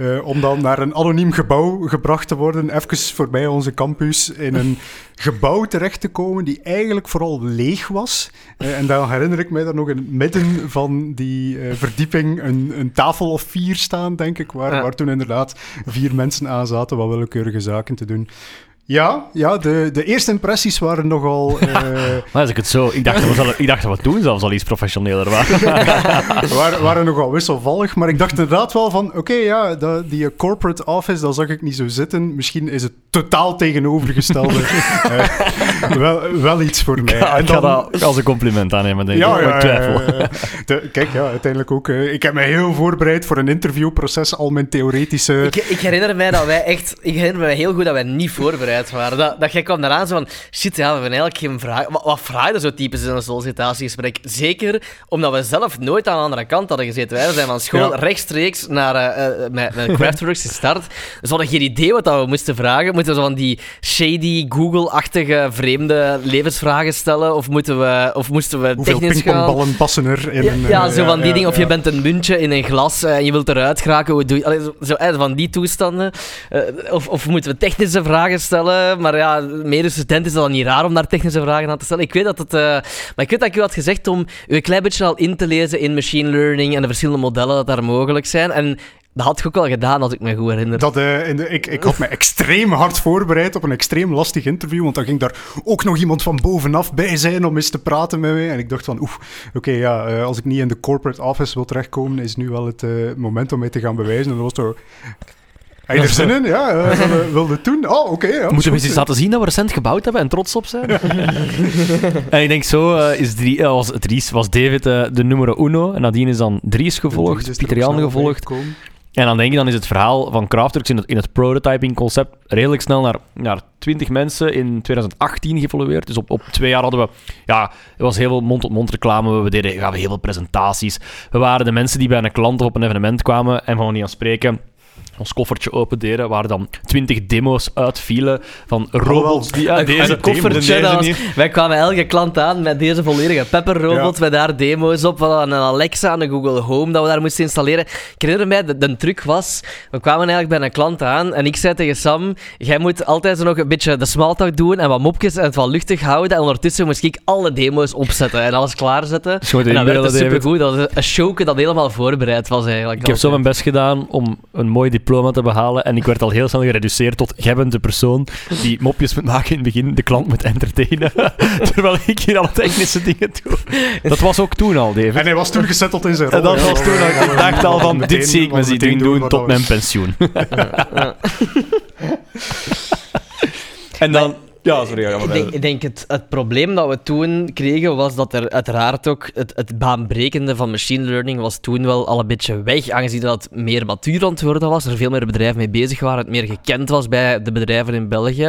Eh, om dan naar een anoniem gebouw gebracht te worden, even voorbij onze campus, in een gebouw terecht te komen die eigenlijk vooral leeg was. Eh, en dan herinner ik mij daar nog in het midden van die eh, verdieping een, een tafel of vier staan, denk ik, waar, Ja. waar toen inderdaad vier mensen aan zaten wat willekeurige zaken te doen. Ja, ja de, de eerste impressies waren nogal... eh, Maar als ik het zo... Ik dacht, dat we, ik dacht dat we toen zelfs al iets professioneler waren. waren, waren nogal wisselvallig, maar ik dacht inderdaad wel van, oké, ja, dat, die corporate office, dat zag ik niet zo zitten. Misschien is het totaal tegenovergestelde eh, wel, wel iets voor mij. Ja, En ik ga dan- dat als een compliment aannemen, denk ik. ja, Maar ja, ik twijfel. ja, ja. De- kijk, ja, uiteindelijk ook. eh, ik heb mij heel voorbereid voor een interviewproces, al mijn theoretische... Ik, ik herinner mij dat wij echt... Ik herinner me heel goed dat wij niet voorbereid waren. Dat, dat jij kwam eraan zo van, shit, ja, we hebben eigenlijk geen vraag. Wat, wat vragen zo typisch in een sollicitatiegesprek? Zeker omdat we zelf nooit aan de andere kant hadden gezeten. Wij zijn van school Ja. rechtstreeks naar eh, met, met Craftworks gestart. Dus we hadden geen idee wat dat we moesten vragen. Moeten we zo van die shady, Google-achtige, vreemde levensvragen stellen? Of, moeten we, of moesten we Hoeveel technisch gaan? passen er in Ja, een... ja, eh, zo van die ja, dingen. Of je bent een muntje in een glas en je wilt eruit geraken. Hoe doe je... Allee, zo, zo, van die toestanden. Of, of moeten we technische vragen stellen? Maar ja, mede student is dat dan niet raar om daar technische vragen aan te stellen. Ik weet dat het... eh, Maar ik weet dat ik u had gezegd om u een klein beetje al in te lezen in machine learning en de verschillende modellen dat daar mogelijk zijn. En dat had ik ook al gedaan, als ik me goed herinner. Dat, eh, in de, ik, ik had me extreem hard voorbereid op een extreem lastig interview, want dan ging daar ook nog iemand van bovenaf bij zijn om eens te praten met mij. En ik dacht van, oeh, oké, ja, eh, als ik niet in de corporate office wil terechtkomen, is nu wel het moment om mij te gaan bewijzen. En dat was zo... Heb je er zin in? Ja, eh, wilde, wilde het doen? Oh, oké. ja, Moeten we eens laten zien dat we recent gebouwd hebben en trots op zijn? en ik denk zo eh, is drie, eh, was, Dries, was David eh, de nummer uno. En nadien is dan Dries gevolgd, er Pieter Jan gevolgd. En dan denk je, dan is het verhaal van Craftworks in het, in het prototyping concept redelijk snel naar, naar 20 mensen in 2018 geëvolueerd. Dus op, op twee jaar hadden we, ja, er was heel veel mond-tot-mond reclame. We deden gaven heel veel presentaties. We waren de mensen die bij een klant of op een evenement kwamen en van die aan spreken. Ons koffertje opendeden, waar dan 20 demo's uitvielen van robots die uit deze koffertje, deze dat was- niet. Wij kwamen elke klant aan met deze volledige Pepper-robot, met daar demo's op, van een Alexa en een Google Home dat we daar moesten installeren. Ik herinner mij, de, de truc was, we kwamen eigenlijk bij een klant aan en ik zei tegen Sam, jij moet altijd zo nog een beetje de smalltalk doen en wat mopjes en het wat luchtig houden en ondertussen moest ik alle demo's opzetten en alles klaarzetten. En dat David. supergoed, dat was een showke dat helemaal voorbereid was eigenlijk. Ik heb zo mijn best gedaan om een mooi diploma te behalen. En ik werd al heel snel gereduceerd tot: jij bent de persoon die mopjes moet maken in het begin, de klant moet entertainen. Terwijl ik hier alle technische dingen doe. Dat was ook toen al, David. En hij was toen gezetteld in zijn rol. En dat ja. was toen al. Ik dacht al van: Meteen- dit zie ik me zien doen wat tot mijn pensioen. en dan. Ja, sorry, maar Ik denk, ik denk het, het probleem dat we toen kregen was dat er uiteraard ook het, het baanbrekende van machine learning was toen wel al een beetje weg, aangezien dat het meer matuur aan het worden was, er veel meer bedrijven mee bezig waren, het meer gekend was bij de bedrijven in België.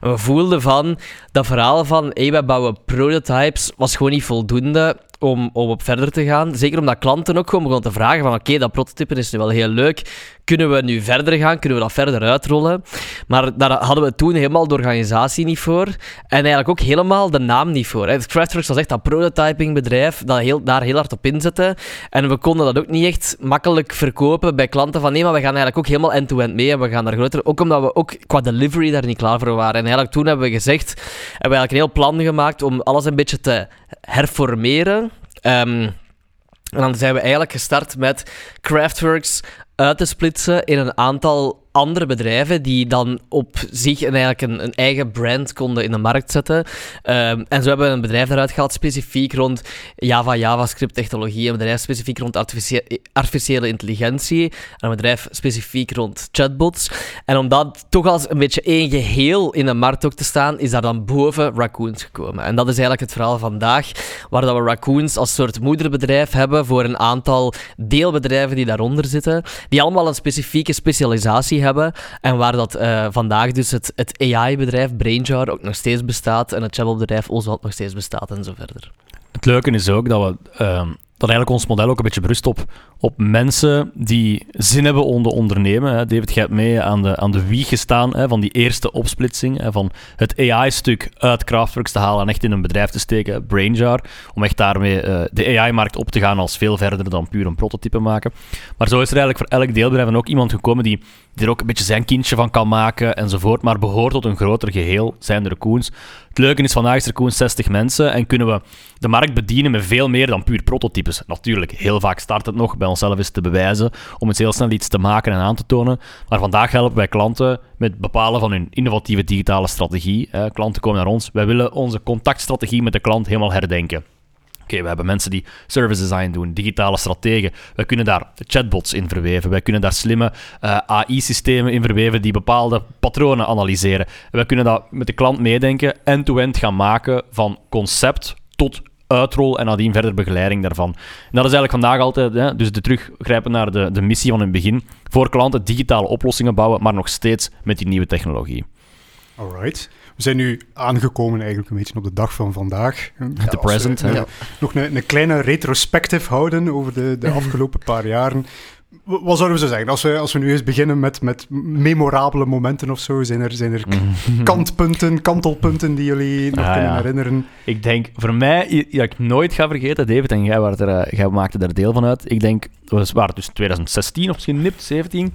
En we voelden van, dat verhaal van, hey, wij bouwen prototypes, was gewoon niet voldoende om, om op verder te gaan. Zeker omdat klanten ook gewoon begonnen te vragen van, oké, dat prototypen is nu wel heel leuk, kunnen we nu verder gaan, kunnen we dat verder uitrollen? Maar daar hadden we toen helemaal de organisatie niet voor. En eigenlijk ook helemaal de naam niet voor. Craftworks was echt dat prototypingbedrijf dat heel, daar heel hard op inzette. En we konden dat ook niet echt makkelijk verkopen bij klanten van nee, maar we gaan eigenlijk ook helemaal end-to-end mee en we gaan daar groter... Ook omdat we ook qua delivery daar niet klaar voor waren. En eigenlijk toen hebben we gezegd, hebben we eigenlijk een heel plan gemaakt om alles een beetje te herformeren. Ehm, en dan zijn we eigenlijk gestart met Craftworks uit te splitsen in een aantal andere bedrijven die dan op zich een, eigenlijk een, een eigen brand konden in de markt zetten. Ehm, en zo hebben we een bedrijf eruit gehaald specifiek rond Java, JavaScript technologie, een bedrijf specifiek rond artificiële intelligentie, en een bedrijf specifiek rond chatbots. En om dat toch als een beetje één geheel in de markt ook te staan, is daar dan boven Raccoons gekomen. En dat is eigenlijk het verhaal vandaag, waar dat we Raccoons als soort moederbedrijf hebben voor een aantal deelbedrijven die daaronder zitten, die allemaal een specifieke specialisatie hebben en waar dat eh, vandaag dus het, het AI-bedrijf BrainJar ook nog steeds bestaat en het chatbotbedrijf Oswald nog steeds bestaat en zo verder. Het leuke is ook dat we. ehm, dat eigenlijk ons model ook een beetje berust op, op mensen die zin hebben om te ondernemen. Hè. David, jij hebt mee aan de, aan de wieg gestaan hè, van die eerste opsplitsing. Hè, van het AI-stuk uit Craftworks te halen en echt in een bedrijf te steken, BrainJar. Om echt daarmee eh, de AI-markt op te gaan als veel verder dan puur een prototype maken. Maar zo is er eigenlijk voor elk deelbedrijf ook iemand gekomen die, die er ook een beetje zijn kindje van kan maken enzovoort. Maar behoort tot een groter geheel, zijn de Raccoons. Het leuke is, vandaag is er Raccoons 60 mensen en kunnen we de markt bedienen met veel meer dan puur prototypes. Natuurlijk, heel vaak start het nog onszelf eens te bewijzen om eens heel snel iets te maken en aan te tonen. Maar vandaag helpen wij klanten met het bepalen van hun innovatieve digitale strategie. Eh, klanten komen naar ons. Wij willen onze contactstrategie met de klant helemaal herdenken. Oké, we hebben mensen die service design doen, digitale strategen. Wij kunnen daar chatbots in verweven. Wij kunnen daar slimme eh, AI-systemen in verweven die bepaalde patronen analyseren. En wij kunnen dat met de klant meedenken, end-to-end gaan maken van concept tot uitrol en nadien verder begeleiding daarvan. En dat is eigenlijk vandaag altijd, hè, dus de teruggrijpen naar de, de missie van in het begin, voor klanten digitale oplossingen bouwen, maar nog steeds met die nieuwe technologie. Alright. We zijn nu aangekomen eigenlijk een beetje op de dag van vandaag. De present. Ja. Nog een, een kleine retrospective houden over de, de afgelopen paar jaren. Wat zouden we zo zeggen? Als we, als we nu eens beginnen met, met memorabele momenten of zo, zijn er, zijn er kantpunten, kantelpunten die jullie nog Ah, kunnen ja. herinneren? Ik denk, voor mij, ja, ik nooit ga vergeten, David, en jij, waren er, eh, jij maakte er deel van uit. Ik denk, het waren dus 2016 of misschien nipt 17.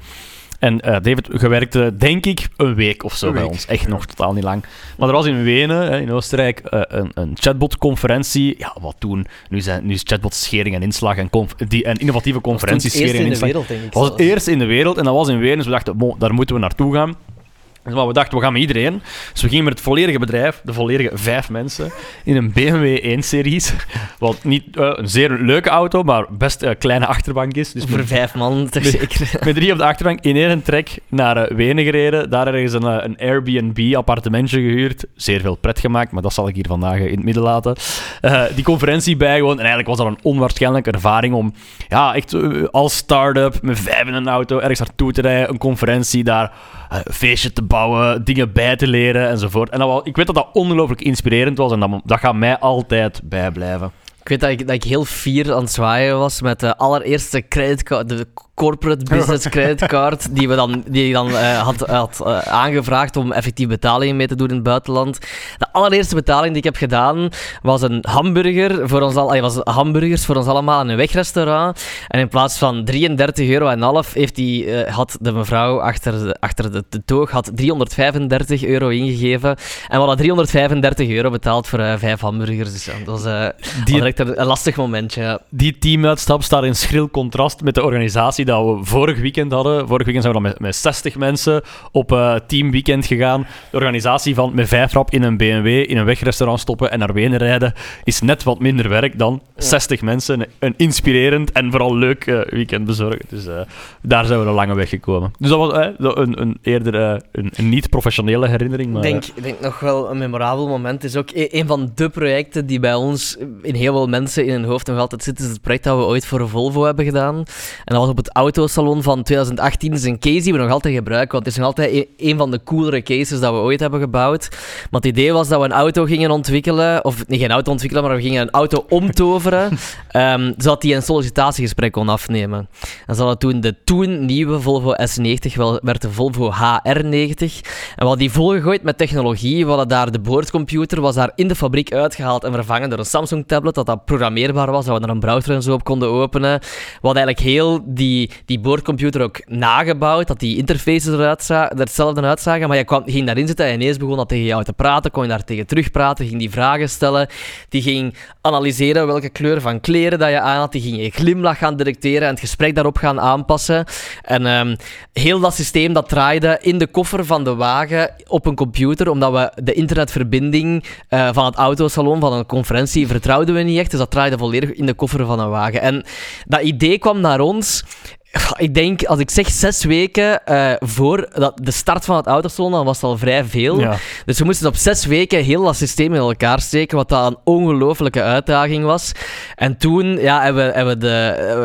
En eh, David, je werkte, denk ik, een week of zo Een bij week, ons. Echt nog totaal niet lang. Maar er was in Wenen, hè, in Oostenrijk, eh, een, een chatbot-conferentie. Ja, wat toen? Nu, zijn, nu is chatbot schering en inslag en, die, en innovatieve conferenties Eerst schering en in de inslag. wereld, denk ik. Dat was het in de wereld en dat was in Wenen. Dus we dachten, "Mo, daar moeten we naartoe gaan. Dus maar we dachten, we gaan met iedereen. Dus we gingen met het volledige bedrijf, de volledige vijf mensen, in een BMW 1-series. Wat niet eh, een zeer leuke auto, maar best een kleine achterbank is. Dus Voor met, vijf man, toch Nee. zeker. met drie op de achterbank in één trek naar eh, Wenen gereden. Daar ergens een, eh, een Airbnb-appartementje gehuurd. Zeer veel pret gemaakt, maar dat zal ik hier vandaag eh, in het midden laten. Eh, die conferentie bijgewoond. En eigenlijk was dat een onwaarschijnlijke ervaring om ja, echt eh, als start-up met vijf in een auto ergens naartoe te rijden. Een conferentie daar, eh, een feestje te bouwen, dingen bij te leren enzovoort. En dat ik weet dat dat ongelooflijk inspirerend was en dat, dat gaat mij altijd bijblijven. Ik weet dat ik, dat ik heel fier aan het zwaaien was met de allereerste creditcard, de corporate business creditcard, die we dan, die ik dan eh, had, had eh, aangevraagd om effectief betalingen mee te doen in het buitenland. De allereerste betaling die ik heb gedaan was een hamburger voor ons al, was hamburgers voor ons allemaal in een wegrestaurant. En in plaats van 33 euro en half heeft die, eh, had de mevrouw achter de, achter de, de toog had 335 euro ingegeven. En we hadden 335 euro betaald voor eh, vijf hamburgers. Dus dat was, eh, direct een, een lastig momentje. ja. Die teamuitstap staat in schril contrast met de organisatie dat we vorig weekend hadden. Vorig weekend zijn we dan met, met 60 mensen op eh teamweekend gegaan. De organisatie van met vijf rap in een BMW in een wegrestaurant stoppen en naar Wenen rijden is net wat minder werk dan 60 mensen. Een inspirerend en vooral leuk eh, weekend bezorgen. Dus eh, daar zijn we een lange weg gekomen. Dus dat was een, een eerder een, een niet-professionele herinnering. Maar, Ik denk, ik denk nog wel een memorabel moment is ook e- een van de projecten die bij ons in heel veel mensen in hun hoofd nog altijd zit, is het project dat we ooit voor Volvo hebben gedaan. En dat was op het autosalon van 2018. Dat is een case die we nog altijd gebruiken, want het is nog altijd e- een van de coolere cases dat we ooit hebben gebouwd. Maar het idee was dat we een auto gingen ontwikkelen, of niet geen auto ontwikkelen, maar we gingen een auto omtoveren, ehm, zodat die een sollicitatiegesprek kon afnemen. En ze hadden toen de toen nieuwe Volvo S90, wel, werd de Volvo HR90. En we hadden die volgegooid met technologie. We hadden daar de boordcomputer, was daar in de fabriek uitgehaald en vervangen door een Samsung tablet, dat dat programmeerbaar was, dat we er een browser en zo op konden openen. We hadden eigenlijk heel die, die boordcomputer ook nagebouwd, dat die interfaces eruit er hetzelfde uitzagen, maar je kwam, ging daarin zitten en ineens begon dat tegen jou te praten, kon je daar tegen terugpraten, ging die vragen stellen, die ging analyseren welke kleur van kleren dat je aan had, die ging je glimlach gaan detecteren en het gesprek daarop gaan aanpassen. En ehm, heel dat systeem dat draaide in de koffer van de wagen op een computer, omdat we de internetverbinding eh, van het autosalon, van een conferentie, vertrouwden we niet echt. Dus dat draaide volledig in de koffer van een wagen. En dat idee kwam naar ons. Ik denk, als ik zeg zes weken eh, voor dat, de start van het autosalon, dan was het al vrij veel. ja. Dus we moesten op zes weken heel dat systeem in elkaar steken, wat dat een ongelofelijke uitdaging was. En toen ja, hebben, we, hebben, de,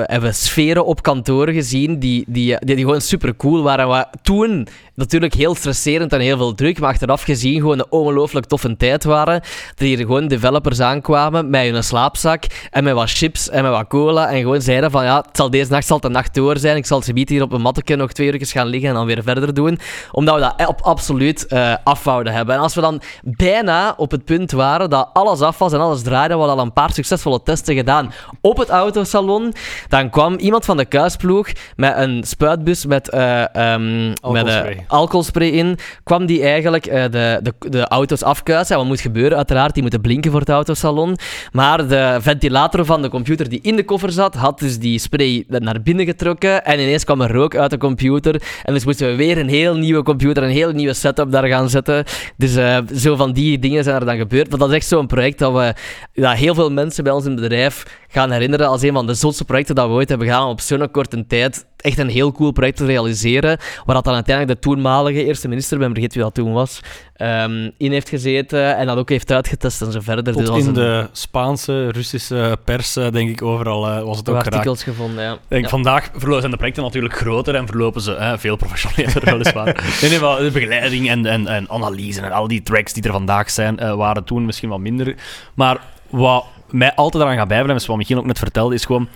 hebben we- sferen op kantoor gezien die, die, die, die gewoon super cool waren. Wat toen natuurlijk heel stresserend en heel veel druk, maar achteraf gezien gewoon een ongelooflijk toffe tijd waren. Dat hier gewoon developers aankwamen met hun slaapzak en met wat chips en met wat cola en gewoon zeiden van ja, het zal deze nacht zal een nacht door zijn. Ik zal ze hier op een matteke nog twee uur gaan liggen en dan weer verder doen. Omdat we dat op absoluut eh afwouden hebben. En als we dan bijna op het punt waren dat alles af was en alles draaide, we hadden al een paar succesvolle testen gedaan op het autosalon, dan kwam iemand van de kuisploeg met een spuitbus met, eh, ehm, met Alcoholspray. eh, alcoholspray in, kwam die eigenlijk eh, de, de, de auto's afkuisen. En wat moet gebeuren? Uiteraard, die moeten blinken voor het autosalon. Maar de ventilator van de computer die in de koffer zat, had dus die spray naar binnen getrokken. En ineens kwam er rook uit de computer. En dus moesten we weer een heel nieuwe computer, een heel nieuwe setup daar gaan zetten. Dus eh, zo van die dingen zijn er dan gebeurd. Maar dat is echt zo'n project dat we dat heel veel mensen bij ons in het bedrijf gaan herinneren als een van de zotste projecten dat we ooit hebben gedaan om op zo'n korte tijd echt een heel cool project te realiseren, waar dat dan uiteindelijk de toenmalige eerste minister, ik ben vergeten wie dat toen was, ehm, in heeft gezeten en dat ook heeft uitgetest en zo verder. Tot Dus in een- de Spaanse, Russische pers, eh, denk ik, overal eh, was het ook geraakt. artikels gevonden, ja. Denk, Ja. Vandaag zijn de projecten natuurlijk groter en verlopen ze hè, veel professioneler, weliswaar. nee, nee, maar de begeleiding en, en, en analyse en al die tracks die er vandaag zijn, eh, waren toen misschien wat minder. Maar wat mij altijd eraan gaat bijblijven, is wat Michiel ook net vertelde, is gewoon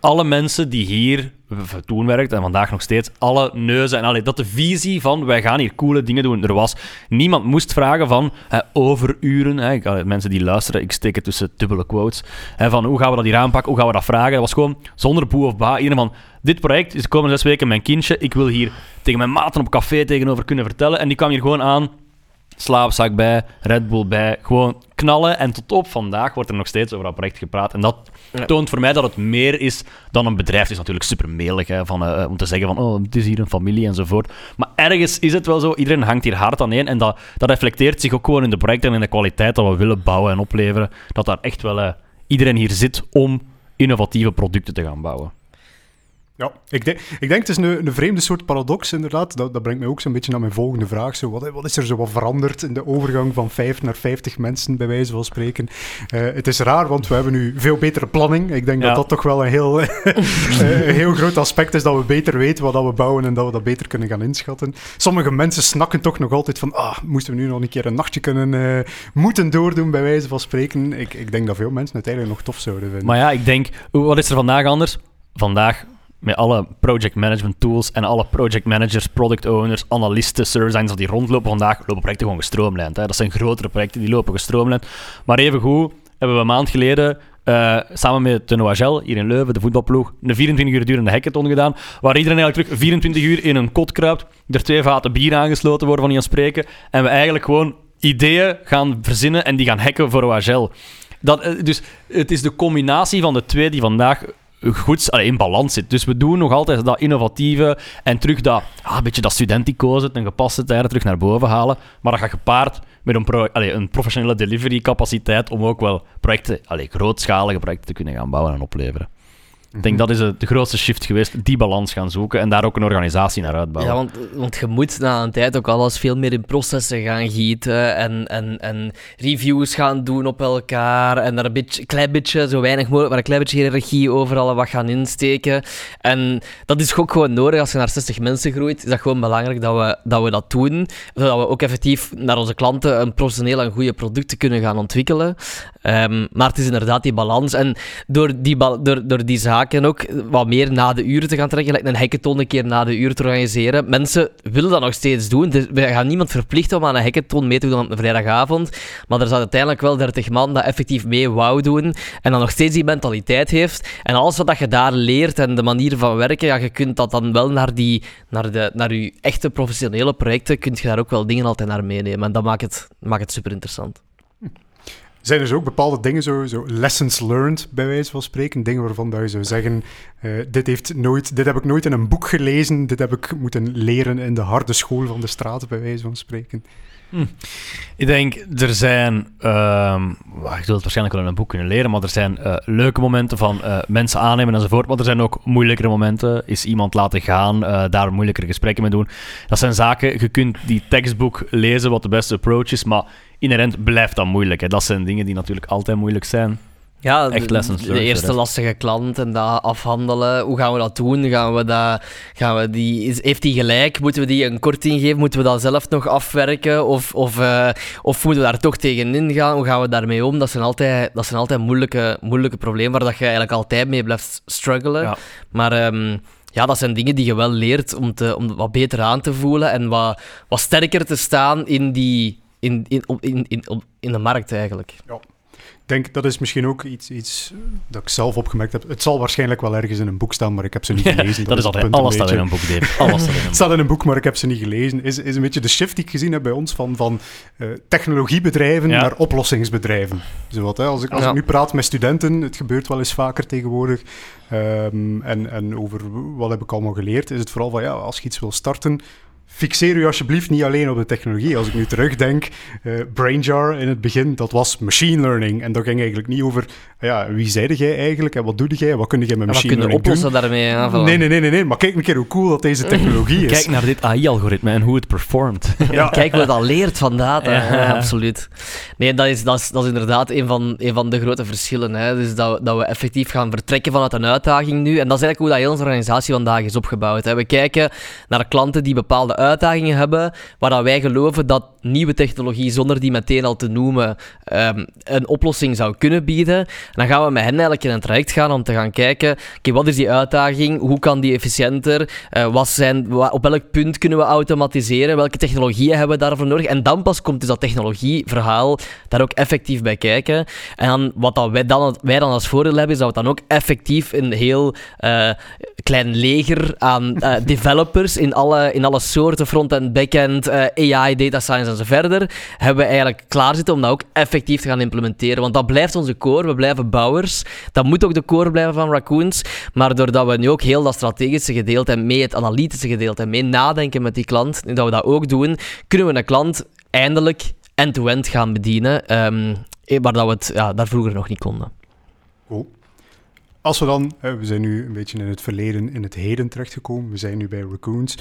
alle mensen die hier toen werkt en vandaag nog steeds, alle neuzen en allee, dat de visie van wij gaan hier coole dingen doen er was. Niemand moest vragen van hè, overuren. Hè, mensen die luisteren, ik steek het tussen dubbele quotes. Hè, van hoe gaan we dat hier aanpakken, hoe gaan we dat vragen. Dat was gewoon zonder boe of ba. Iedereen van, dit project is de komende zes weken mijn kindje. Ik wil hier tegen mijn maten op café tegenover kunnen vertellen. En die kwam hier gewoon aan slaapzak bij, Red Bull bij, gewoon knallen. En tot op vandaag wordt er nog steeds over dat project gepraat. En dat Ja. toont voor mij dat het meer is dan een bedrijf. Het is natuurlijk super melig hè, van, eh, om te zeggen van, oh, het is hier een familie enzovoort. Maar ergens is het wel zo, iedereen hangt hier hard aan één. En dat, dat reflecteert zich ook gewoon in de projecten en in de kwaliteit dat we willen bouwen en opleveren. Dat daar echt wel eh, iedereen hier zit om innovatieve producten te gaan bouwen. Ja, ik denk, ik denk het is een, een vreemde soort paradox, inderdaad. Dat, dat brengt mij ook zo'n beetje naar mijn volgende vraag. Zo, wat, wat is er zo wat veranderd in de overgang van 5 naar 50 mensen, bij wijze van spreken? Eh, het is raar, want we hebben nu veel betere planning. Ik denk Ja. dat dat toch wel een heel, eh, een heel groot aspect is, dat we beter weten wat dat we bouwen en dat we dat beter kunnen gaan inschatten. Sommige mensen snakken toch nog altijd van, ah, moesten we nu nog een keer een nachtje kunnen eh, moeten doordoen, bij wijze van spreken. Ik, ik denk dat veel mensen het eigenlijk nog tof zouden vinden. Maar ja, ik denk, wat is er vandaag anders? Vandaag, met alle project management tools en alle project managers, product owners, analisten, service designers die rondlopen, vandaag lopen projecten gewoon gestroomlijnd. Hè. Dat zijn grotere projecten, die lopen gestroomlijnd. Maar evengoed hebben we een maand geleden eh, samen met de Noagel, hier in Leuven, de voetbalploeg, een 24 uur durende hackathon gedaan, waar iedereen eigenlijk terug 24 uur in een kot kruipt, er twee vaten bier aangesloten worden van die spreken, en we eigenlijk gewoon ideeën gaan verzinnen en die gaan hacken voor Noagel. Dat, eh, dus het is de combinatie van de twee die vandaag goed in balans zit. Dus we doen nog altijd dat innovatieve en terug dat, ah, een beetje dat studentico's, een gepaste tijden terug naar boven halen. Maar dat gaat gepaard met een, pro, een professionele delivery capaciteit om ook wel projecten, allee, grootschalige projecten te kunnen gaan bouwen en opleveren. Ik denk dat is de, grootste shift geweest, die balans gaan zoeken en daar ook een organisatie naar uitbouwen. Ja, want, want je moet na een tijd ook alles veel meer in processen gaan gieten en, en, en reviews gaan doen op elkaar en daar een beetje, klein beetje, zo weinig mogelijk, maar een klein beetje hiërarchie overal wat gaan insteken. En dat is ook gewoon nodig als je naar 60 mensen groeit. Is dat gewoon belangrijk dat we dat, we dat doen, zodat we ook effectief naar onze klanten een professioneel en goede producten kunnen gaan ontwikkelen. Ehm, maar het is inderdaad die balans. En door die, door, door die zaken ook wat meer na de uren te gaan trekken, like een hackathon een keer na de uur te organiseren. Mensen willen dat nog steeds doen. Dus we gaan niemand verplichten om aan een hackathon mee te doen op een vrijdagavond. Maar er zijn uiteindelijk wel 30 man dat effectief mee wou doen. En dan nog steeds die mentaliteit heeft. En alles wat je daar leert en de manier van werken, ja, je kunt dat dan wel naar, die, naar, de, naar je echte professionele projecten, kun je daar ook wel dingen altijd naar meenemen. En dat maakt het, maakt het super interessant. Zijn zo ook bepaalde dingen, zo, lessons learned, bij wijze van spreken? Dingen waarvan dat je zou zeggen, eh, dit, heeft nooit, dit heb ik nooit in een boek gelezen, dit heb ik moeten leren in de harde school van de straat, bij wijze van spreken. Ik denk, er zijn, ehm, wacht, ik wil het waarschijnlijk wel in een boek kunnen leren, maar er zijn eh, leuke momenten van eh, mensen aannemen enzovoort, maar er zijn ook moeilijkere momenten. Is iemand laten gaan, daar moeilijkere gesprekken mee doen. Dat zijn zaken, je kunt die tekstboek lezen wat de beste approach is, maar inherent blijft dat moeilijk. Hè. Dat zijn dingen die natuurlijk altijd moeilijk zijn. Ja, Echt de- lessons de, learned, eerste de lastige klant en dat afhandelen. Hoe gaan we dat doen? Gaan we dat, gaan we die, is, heeft die gelijk? Moeten we die een korting geven? Moeten we dat zelf nog afwerken? Of, of, eh, of moeten we daar toch tegenin gaan? Hoe gaan we daarmee om? Dat zijn altijd, dat zijn altijd moeilijke, moeilijke problemen waar dat je eigenlijk altijd mee blijft struggelen. Ja. Maar ehm, ja, dat zijn dingen die je wel leert om, te, om wat beter aan te voelen en wat, wat sterker te staan in, die, in, in, op- in, in, op- in de markt eigenlijk. Ik denk, dat is misschien ook iets, iets dat ik zelf opgemerkt heb. Het zal waarschijnlijk wel ergens in een boek staan, maar ik heb ze niet gelezen. dat is altijd, alles staat in een boek, Dave. Alles staat in een Het boek. staat in een boek, maar ik heb ze niet gelezen. Is, is een beetje de shift die ik gezien heb bij ons van, van eh, technologiebedrijven Ja. naar oplossingsbedrijven. Zowat, hè. Als, ik, als Ja. ik nu praat met studenten, het gebeurt wel eens vaker tegenwoordig. ehm, en, en over wat heb ik allemaal geleerd, is het vooral van ja, als je iets wil starten, fixeer u alsjeblieft niet alleen op de technologie. Als ik nu terugdenk, uh, BrainJar in het begin, dat was machine learning. En dat ging eigenlijk niet over, ja, wie zeide jij eigenlijk en wat doe jij? Wat kun jij met machine learning doen? oplossen daarmee? Nee, nee, nee, nee, nee. Maar kijk een keer hoe cool dat deze technologie is. Kijk naar dit AI-algoritme en hoe het performt. Ja. Kijk wat dat leert van data. Ja. absoluut. Nee, dat is, dat is, dat is inderdaad een van, een van de grote verschillen. Hè. Dus dat, dat we effectief gaan vertrekken vanuit een uitdaging nu. En dat is eigenlijk hoe dat heel onze organisatie vandaag is opgebouwd. Hè. We kijken naar klanten die bepaalde uitdagingen hebben, waar dat wij geloven dat nieuwe technologie, zonder die meteen al te noemen, um, een oplossing zou kunnen bieden. En dan gaan we met hen eigenlijk in een traject gaan om te gaan kijken, oké, wat is die uitdaging? Hoe kan die efficiënter? Uh, wat zijn, op welk punt kunnen we automatiseren? Welke technologieën hebben we daarvoor nodig? En dan pas komt dus dat technologieverhaal daar ook effectief bij kijken. En wat dat wij, dan, wij dan als voordeel hebben, is dat we dan ook effectief een heel uh, klein leger aan uh, developers in alle, in alle front-end, back-end, AI, data science en zo verder, hebben we eigenlijk klaar zitten om dat ook effectief te gaan implementeren. Want dat blijft onze core, we blijven bouwers. Dat moet ook de core blijven van Raccoons. Maar doordat we nu ook heel dat strategische gedeelte en mee het analytische gedeelte en mee nadenken met die klant, nu dat we dat ook doen, kunnen we een klant eindelijk end-to-end gaan bedienen. Um, waar dat we het ja, daar vroeger nog niet konden. Cool. Als we dan, we zijn nu een beetje in het verleden, in het heden terechtgekomen. We zijn nu bij Raccoons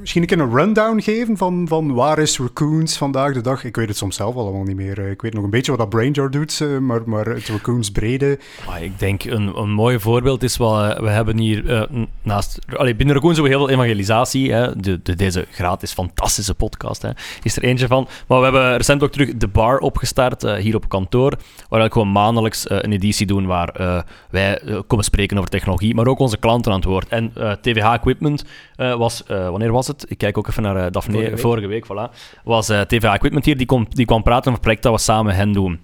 misschien een een rundown geven van, van waar is Raccoons vandaag de dag? Ik weet het soms zelf allemaal niet meer. Eh, ik weet nog een beetje wat dat BrainJar doet, eh, maar, maar het Raccoons brede... ik denk een, een mooi voorbeeld is wat eh, we hebben hier naast... Allee, binnen Raccoons hebben we heel veel evangelisatie. Hè, de, de, deze gratis fantastische podcast hè, is er eentje van. Maar we hebben recent ook terug de bar opgestart hier op kantoor, waar we gewoon maandelijks een editie doen waar wij komen spreken over technologie, maar ook onze klanten aan het woord. En TVH Equipment was... wanneer was het? Ik kijk ook even naar uh, Daphne. Vorige week, vorige week voilà. Was TVA Equipment hier, die, kom, die kwam praten over een project dat we samen hen doen.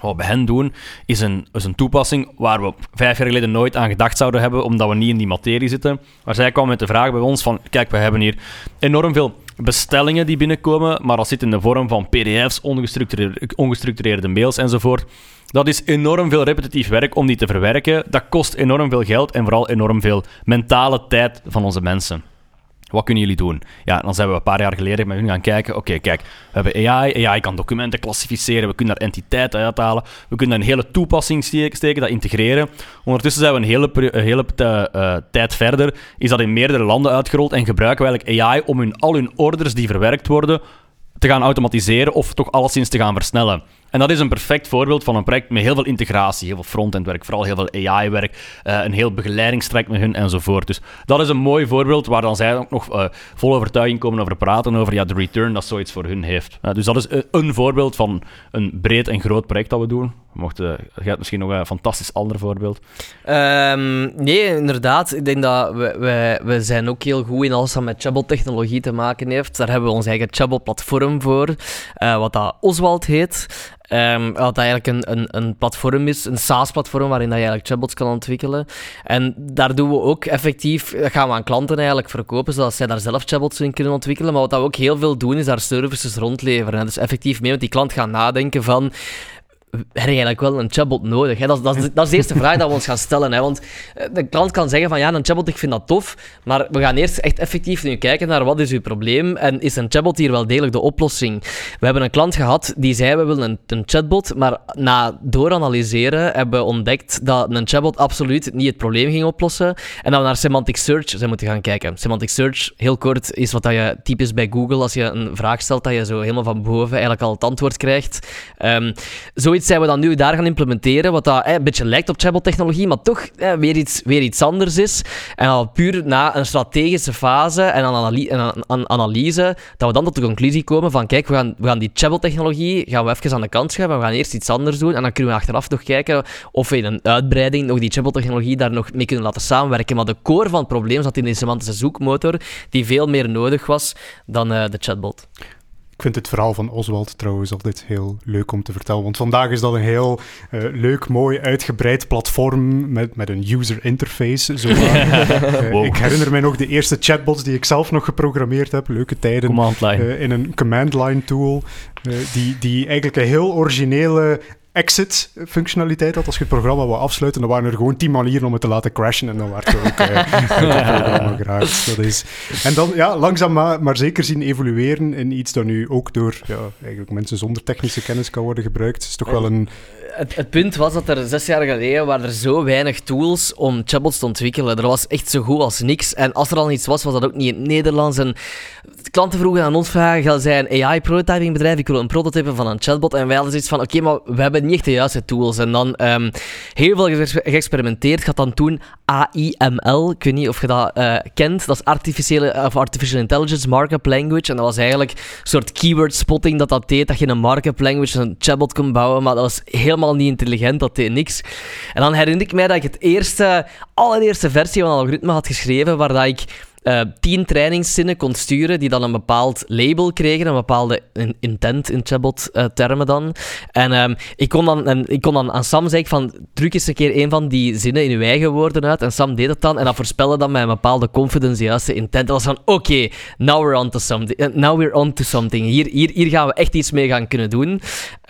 Wat we bij hen doen, is een, is een toepassing waar we vijf jaar geleden nooit aan gedacht zouden hebben, omdat we niet in die materie zitten. Maar zij kwam met de vraag bij ons van, kijk, we hebben hier enorm veel bestellingen die binnenkomen, maar dat zit in de vorm van pdf's, ongestructureerde, ongestructureerde mails enzovoort. Dat is enorm veel repetitief werk om die te verwerken. Dat kost enorm veel geld en vooral enorm veel mentale tijd van onze mensen. Wat kunnen jullie doen? Ja, dan zijn we een paar jaar geleden met hun gaan kijken. Oké, kijk, we hebben AI. AI kan documenten klassificeren. We kunnen daar entiteiten uithalen. We kunnen een hele toepassing steken, dat integreren. Ondertussen zijn we een hele, hele uh, tijd verder. Is dat in meerdere landen uitgerold en gebruiken we eigenlijk AI om hun, al hun orders die verwerkt worden te gaan automatiseren of toch alleszins te gaan versnellen. En dat is een perfect voorbeeld van een project met heel veel integratie, heel veel front-end werk, vooral heel veel AI-werk, uh, een heel begeleidingstraject met hun enzovoort. Dus dat is een mooi voorbeeld waar dan zij ook nog uh, vol overtuiging komen over praten, over ja, de return dat zoiets voor hun heeft. Dus dat is een voorbeeld van een breed en groot project dat we doen. Mocht, uh, hebt misschien nog een fantastisch ander voorbeeld. Um, nee, inderdaad. Ik denk dat we, we, we zijn ook heel goed in alles wat met Chabot-technologie te maken heeft. Daar hebben we ons eigen Chabot-platform voor, wat dat Oswald heet. Um, wat eigenlijk een, een, een platform is, een SaaS-platform waarin dat je eigenlijk chatbots kan ontwikkelen. En daar doen we ook effectief, dat gaan we aan klanten eigenlijk verkopen, zodat zij daar zelf chatbots in kunnen ontwikkelen. Maar wat we ook heel veel doen, is daar services rondleveren. En dus effectief mee met die klant gaan nadenken van heb je eigenlijk wel een chatbot nodig? Hè? Dat, dat, is de eerste vraag die we ons gaan stellen. Hè? Want eh, de klant kan zeggen van ja, een chatbot, ik vind dat tof, maar we gaan eerst echt effectief nu kijken naar wat is uw probleem en is een chatbot hier wel degelijk de oplossing? We hebben een klant gehad die zei we willen een, een chatbot, maar na dooranalyseren hebben we ontdekt dat een chatbot absoluut niet het probleem ging oplossen en dat we naar semantic search zijn moeten gaan kijken. Semantic search, heel kort, is wat dat je typisch bij Google, als je een vraag stelt, dat je zo helemaal van boven eigenlijk al het antwoord krijgt. Um, zoiets zijn we dan nu daar gaan implementeren, wat dat, een beetje lijkt op chatbot-technologie, maar toch weer, iets, weer iets anders is. En al puur na een strategische fase en een analyse, dat we dan tot de conclusie komen van, kijk, we gaan, we gaan die chatbot-technologie gaan we even aan de kant schuiven, we gaan eerst iets anders doen, en dan kunnen we achteraf nog kijken of we in een uitbreiding nog die chatbot-technologie daar nog mee kunnen laten samenwerken. Maar de core van het probleem zat in die semantische zoekmotor, die veel meer nodig was dan uh, de chatbot. Ik vind het verhaal van Oswald trouwens altijd heel leuk om te vertellen. Want vandaag is dat een heel uh, leuk, mooi, uitgebreid platform met, met een user interface. Zo uh, Ik herinner mij nog de eerste chatbots die ik zelf nog geprogrammeerd heb. Leuke tijden. Command line. Uh, in een command line tool. die, die eigenlijk een heel originele exit-functionaliteit had. Als je het programma wou afsluiten, dan waren er gewoon tien manieren om het te laten crashen en dan werd je ook het programma geraakt. Dat is... En dan ja, langzaam maar, maar zeker zien evolueren in iets dat nu ook door ja, eigenlijk mensen zonder technische kennis kan worden gebruikt. Het is toch wel een het, het, punt was dat er zes jaar geleden waren er zo weinig tools om chatbots te ontwikkelen. Er was echt zo goed als niks. En als er al iets was, was dat ook niet in het Nederlands. En klanten vroegen aan ons vragen, ga zij een AI-prototyping bedrijf, ik wil een prototype van een chatbot. En wij hadden zoiets van, oké, maar we hebben niet echt de juiste tools. En dan um, heel veel geëxperimenteerd. Gaat dan toen AIML, ik weet niet of je dat uh, kent. Dat is artificiële, of Artificial Intelligence Markup Language. En dat was eigenlijk een soort keyword spotting dat dat deed, dat je een markup language, een chatbot kon bouwen. Maar dat was helemaal niet intelligent, dat deed niks. En dan herinner ik mij dat ik het eerste, allereerste versie van een algoritme had geschreven, waar dat ik uh, tien trainingszinnen kon sturen die dan een bepaald label kregen, een bepaalde intent in chatbot-termen uh, dan. En um, ik, kon dan, en ik kon dan aan Sam zeggen van, druk eens een keer een van die zinnen in uw eigen woorden uit. En Sam deed het dan en dat voorspelde dan met een bepaalde confidence juiste intent. Dat was van, oké, now we're on to something. Uh, now we're on to something. Hier, hier, hier gaan we echt iets mee gaan kunnen doen.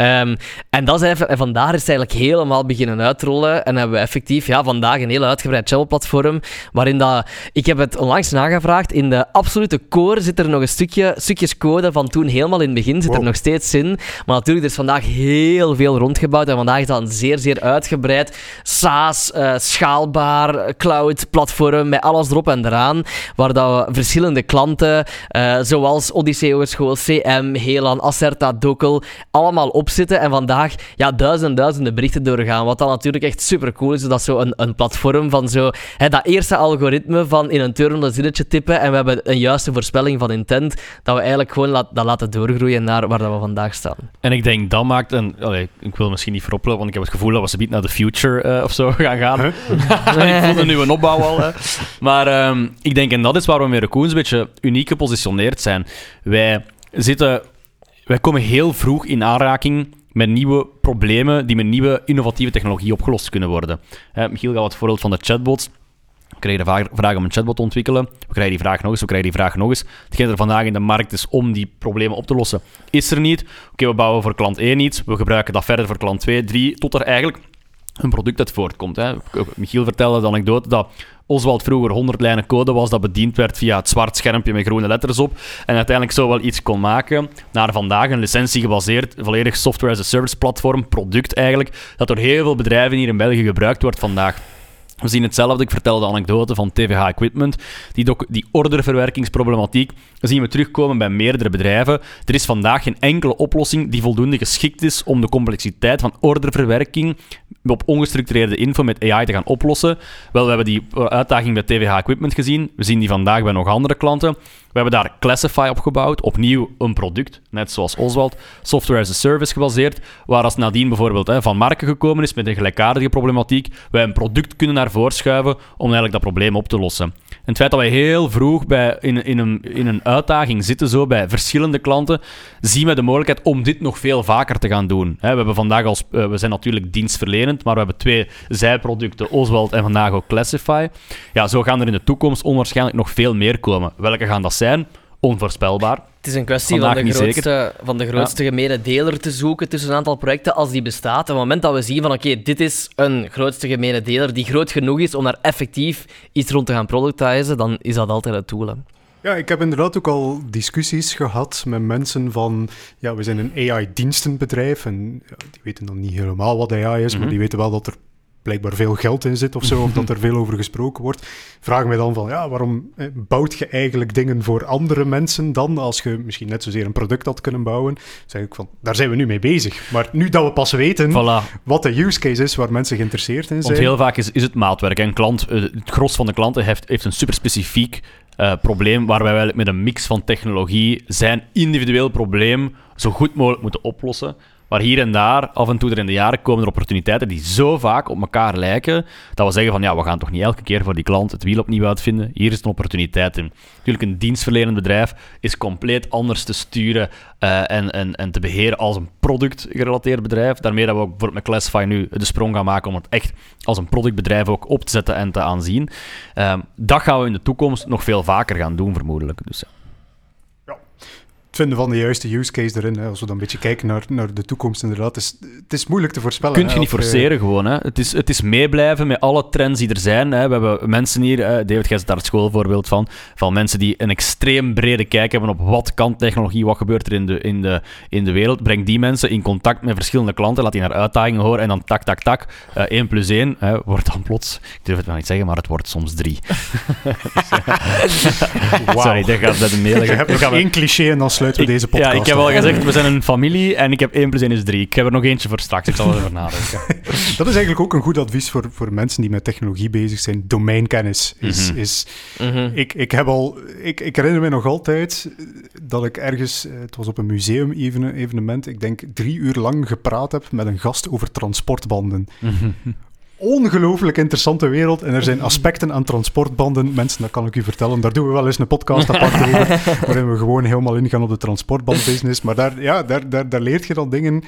Um, en, dat is even, en vandaar is het eigenlijk helemaal beginnen uitrollen. En hebben we effectief ja, vandaag een heel uitgebreid chatbot-platform, waarin dat... Ik heb het onlangs na nagevraagd. In de absolute core zit er nog een stukje, stukjes code van toen helemaal in het begin. Zit er nog steeds in. Maar natuurlijk, er is vandaag heel veel rondgebouwd. En vandaag is dat een zeer, zeer uitgebreid SaaS, uh, schaalbaar, cloud platform met alles erop en eraan. Waar dat we verschillende klanten, uh, zoals Odyssey Hogeschool, CM, Helan, Acerta, Dokkel, allemaal opzitten. En vandaag ja, duizenden duizenden berichten doorgaan. Wat dan natuurlijk echt super cool is. Dat zo een, een platform van zo, hè, dat eerste algoritme van in een turn zinnetje tippen en we hebben een juiste voorspelling van intent, dat we eigenlijk gewoon laat, dat laten doorgroeien naar waar dat we vandaag staan. En ik denk dat maakt, een, allee, ik wil misschien niet vooroplopen, want ik heb het gevoel dat we niet naar de future uh, of zo gaan gaan. Huh? ik voelde nu een opbouw al. Hè. Maar um, ik denk, en dat is waar we met Raccoons een beetje uniek gepositioneerd zijn. Wij zitten, wij komen heel vroeg in aanraking met nieuwe problemen die met nieuwe innovatieve technologie opgelost kunnen worden. Michiel gaat het voorbeeld van de chatbots krijgen de vraag om een chatbot te ontwikkelen. We krijgen die vraag nog eens, we krijgen die vraag nog eens. Hetgeen er vandaag in de markt is om die problemen op te lossen, is er niet. Oké, we bouwen voor klant 1 iets, we gebruiken dat verder voor klant 2, 3, tot er eigenlijk een product uit voortkomt. Hè. Michiel vertelde de anekdote dat Oswald vroeger 100 lijnen code was dat bediend werd via het zwart schermpje met groene letters op en uiteindelijk zo wel iets kon maken naar vandaag een licentie gebaseerd, volledig software as a service platform, product eigenlijk, dat door heel veel bedrijven hier in België gebruikt wordt vandaag. We zien hetzelfde, ik vertelde de anekdote van TVH Equipment. Die, die orderverwerkingsproblematiek zien we terugkomen bij meerdere bedrijven. Er is vandaag geen enkele oplossing die voldoende geschikt is om de complexiteit van orderverwerking op ongestructureerde info met AI te gaan oplossen. Wel, we hebben die uitdaging bij TVH Equipment gezien. We zien die vandaag bij nog andere klanten. We hebben daar Classify opgebouwd, opnieuw een product, net zoals Oswald, software as a service gebaseerd, waar als nadien bijvoorbeeld hè, van marken gekomen is met een gelijkaardige problematiek, wij een product kunnen naar voren schuiven om eigenlijk dat probleem op te lossen. En het feit dat wij heel vroeg bij, in, in, een, in een uitdaging zitten, zo bij verschillende klanten, zien we de mogelijkheid om dit nog veel vaker te gaan doen. We hebben vandaag als, eh, we zijn natuurlijk dienstverlenend, maar we hebben twee zijproducten, Oswald en vandaag ook Classify. Ja, zo gaan er in de toekomst onwaarschijnlijk nog veel meer komen. Welke gaan dat zijn? Onvoorspelbaar. Het is een kwestie van de, grootste, van de grootste gemene deler te zoeken tussen een aantal projecten als die bestaat. Op het moment dat we zien van oké, dit is een grootste gemene deler die groot genoeg is om daar effectief iets rond te gaan productizen, dan is dat altijd het tool. Ja, ik heb inderdaad ook al discussies gehad met mensen van, ja, we zijn een AI-dienstenbedrijf en ja, die weten dan niet helemaal wat AI is, maar mhm. die weten wel dat er blijkbaar veel geld in zit of zo, of dat er veel over gesproken wordt. Vraag me dan van, ja, waarom eh, bouwt je eigenlijk dingen voor andere mensen dan, als je misschien net zozeer een product had kunnen bouwen? zeg ik van, daar zijn we nu mee bezig. Maar nu dat we pas weten wat de use case is waar mensen geïnteresseerd in zijn... Want heel vaak is, is het maatwerk. En klant, eh, het gros van de klanten heeft, heeft een super specifiek uh, probleem waar wij met een mix van technologie zijn individueel probleem zo goed mogelijk moeten oplossen. Maar hier en daar, af en toe er in de jaren, komen er opportuniteiten die zo vaak op elkaar lijken, dat we zeggen van ja, we gaan toch niet elke keer voor die klant het wiel opnieuw uitvinden. Hier is een opportuniteit in. Natuurlijk, een dienstverlenend bedrijf is compleet anders te sturen uh, en, en, en te beheren als een productgerelateerd bedrijf. Daarmee dat we ook bijvoorbeeld met Classify nu de sprong gaan maken om het echt als een productbedrijf ook op te zetten en te aanzien. Uh, dat gaan we in de toekomst nog veel vaker gaan doen, vermoedelijk. Dus, ja. Vinden van de juiste use case erin. Hè. Als we dan een beetje kijken naar, naar de toekomst, inderdaad. Het is, het is moeilijk te voorspellen. Kun je hè, niet eh, forceren gewoon. Hè. Het, is, het is meeblijven met alle trends die er zijn. Hè. We hebben mensen hier, David, jij zit daar het schoolvoorbeeld van, van mensen die een extreem brede kijk hebben op wat kan technologie, wat gebeurt er in de, in de, in de wereld. Breng die mensen in contact met verschillende klanten, laat die naar uitdagingen horen en dan tak, tak, tak. eh 1 plus 1 hè, wordt dan plots, ik durf het wel niet zeggen, maar het wordt soms 3. Wauw. Sorry, dat gaat bij de mail. Je hebt nog één cliché en dan sluiten we Ik- deze podcast Ja, ik heb al gezegd, we zijn een familie en ik heb 1 plus 1 is 3. Ik heb er nog eentje voor straks, ik zal erover nadenken. Dat is eigenlijk ook een goed advies voor, voor mensen die met technologie bezig zijn. Domeinkennis is... Mhm. is Mhm. ik, ik, heb al, ik, ik herinner me nog altijd dat ik ergens, eh, het was op een museum-evenement, ik denk drie uur lang gepraat heb met een gast over transportbanden. Ongelooflijk interessante wereld en er zijn aspecten aan transportbanden. Mensen, dat kan ik u vertellen, daar doen we wel eens een podcast apart over, waarin we gewoon helemaal ingaan op de transportbandbusiness. Maar daar, ja, daar, daar, daar leert je dan dingen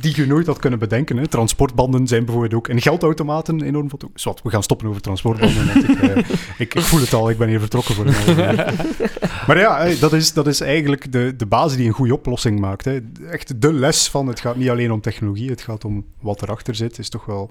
die je nooit had kunnen bedenken. Hè. Transportbanden zijn bijvoorbeeld ook in geldautomaten enorm veel... Zwat, we gaan stoppen over transportbanden. ik, eh, ik, ik voel het al, ik ben hier vertrokken voor een. Maar ja, hè, dat is, dat is eigenlijk de, de basis die een goede oplossing maakt. Hè. Echt de les van, het gaat niet alleen om technologie, het gaat om wat erachter zit, is toch wel...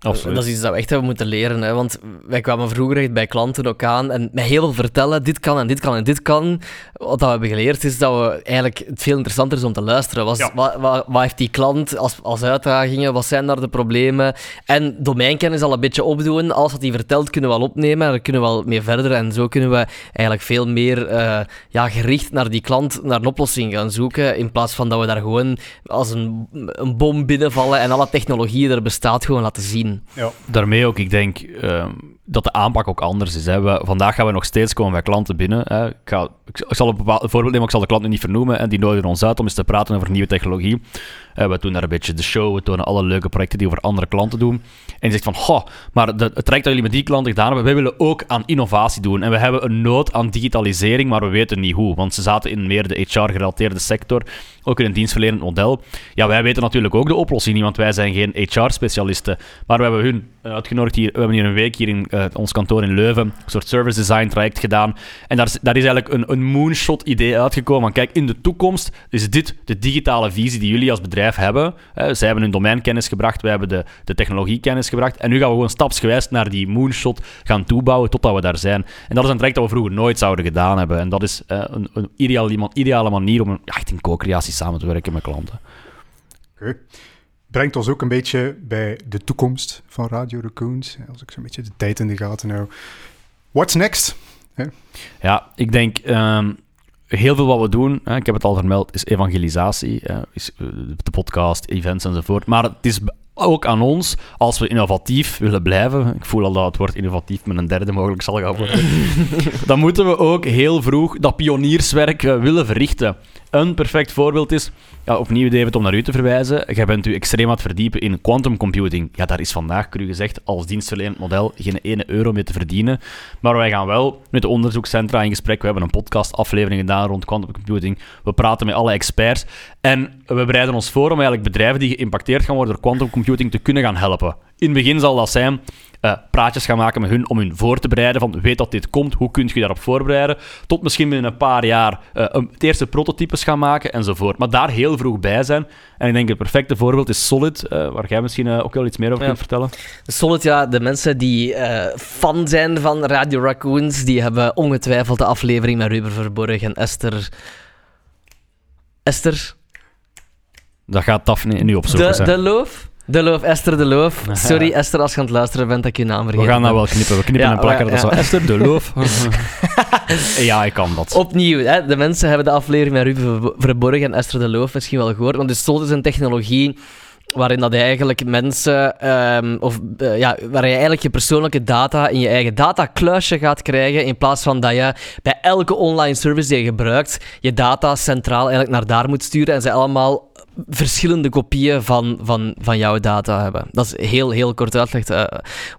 Absoluut. Dat is iets dat we echt hebben moeten leren. Hè? Want wij kwamen vroeger echt bij klanten ook aan en met heel veel vertellen, dit kan en dit kan en dit kan. Wat dat we hebben geleerd is dat we eigenlijk het veel interessanter is om te luisteren. Was, Ja. wat, wat, wat heeft die klant als, als uitdagingen? Wat zijn daar de problemen? En domeinkennis al een beetje opdoen. Alles wat hij vertelt kunnen we wel opnemen en daar kunnen we wel mee verder. En zo kunnen we eigenlijk veel meer eh, ja, gericht naar die klant, naar een oplossing gaan zoeken. In plaats van dat we daar gewoon als een, een bom binnenvallen en alle technologie die er bestaat gewoon laten zien. Ja. Daarmee ook, ik denk ehm, dat de aanpak ook anders is. We, vandaag gaan we nog steeds komen bij klanten binnen. Hè. Ik, ga, ik, zal een bepaald voorbeeld nemen, ik zal de klant nu niet vernoemen. En die nodigen ons uit om eens te praten over nieuwe technologie. Eh, we doen daar een beetje de show, we tonen alle leuke projecten die we voor andere klanten doen. En die zegt van, goh, maar de, het traject dat jullie met die klanten gedaan hebben, wij willen ook aan innovatie doen. En we hebben een nood aan digitalisering, maar we weten niet hoe. Want ze zaten in meer de HR-gerelateerde sector, ook in een dienstverlenend model. Ja, wij weten natuurlijk ook de oplossing niet, want wij zijn geen HR-specialisten. Maar we hebben hun eh, uitgenodigd hier, we hebben hier een week hier in eh, ons kantoor in Leuven een soort service design traject gedaan. En daar is, daar is eigenlijk een, een moonshot idee uitgekomen. Van, kijk, in de toekomst is dit de digitale visie die jullie als bedrijf hebben. Eh, zij hebben hun domeinkennis gebracht, wij hebben de, de technologiekennis gebracht. En nu gaan we gewoon stapsgewijs naar die moonshot gaan toebouwen totdat we daar zijn. En dat is een traject dat we vroeger nooit zouden gedaan hebben. En dat is eh, een, een ideale, ideale manier om een, echt in co-creatie samen te werken met klanten. Oké. Brengt ons ook een beetje bij de toekomst van Radio Raccoons. Als ik zo'n beetje de tijd in de gaten hou. What's next? Ja, ik denk ehm, heel veel wat we doen, hè, ik heb het al vermeld, is evangelisatie, eh, is eh, de podcast, events enzovoort. Maar het is ook aan ons, als we innovatief willen blijven, ik voel al dat het woord innovatief met een derde mogelijk zal gaan worden, dan moeten we ook heel vroeg dat pionierswerk eh, willen verrichten. Een perfect voorbeeld is, ja, opnieuw David, om naar u te verwijzen, jij bent u extreem aan het verdiepen in quantum computing. Ja, daar is vandaag, cru gezegd, als dienstverlenend model geen ene euro mee te verdienen. Maar wij gaan wel met de onderzoekscentra in gesprek. We hebben een podcastaflevering gedaan rond quantum computing. We praten met alle experts. En we bereiden ons voor om eigenlijk bedrijven die geïmpacteerd gaan worden door quantum computing te kunnen gaan helpen. In het begin zal dat zijn eh, praatjes gaan maken met hun om hun voor te bereiden. Van weet dat dit komt, hoe kun je daarop voorbereiden? Tot misschien binnen een paar jaar eh, een- het eerste prototypes gaan maken enzovoort. Maar daar heel vroeg bij zijn. En ik denk het perfecte voorbeeld is Solid, eh, waar jij misschien ook wel iets meer over Ja. kunt vertellen. Solid, ja, de mensen die fan zijn van Radio Raccoons, die hebben ongetwijfeld de aflevering met Ruben Verborg en Esther. Esther? Dat gaat Daphne nu opzoeken. De, de Loof? De Loof, Esther de Loof. Sorry Esther als je aan het luisteren bent dat ik je naam vergeten We gaan dat wel knippen. We knippen en plakken. Dat is zo. Esther de Loof. ja, ik kan dat. Opnieuw, hè, de mensen hebben de aflevering met Ruben Ver- Verborg en Esther de Loof misschien wel gehoord. Want dus Solid is een technologie waarin dat eigenlijk mensen, ehm, of eh, ja, waar je eigenlijk je persoonlijke data in je eigen datakluisje gaat krijgen, in plaats van dat je bij elke online service die je gebruikt, je data centraal eigenlijk naar daar moet sturen en ze allemaal verschillende kopieën van, van, van jouw data hebben. Dat is heel, heel kort uitgelegd eh,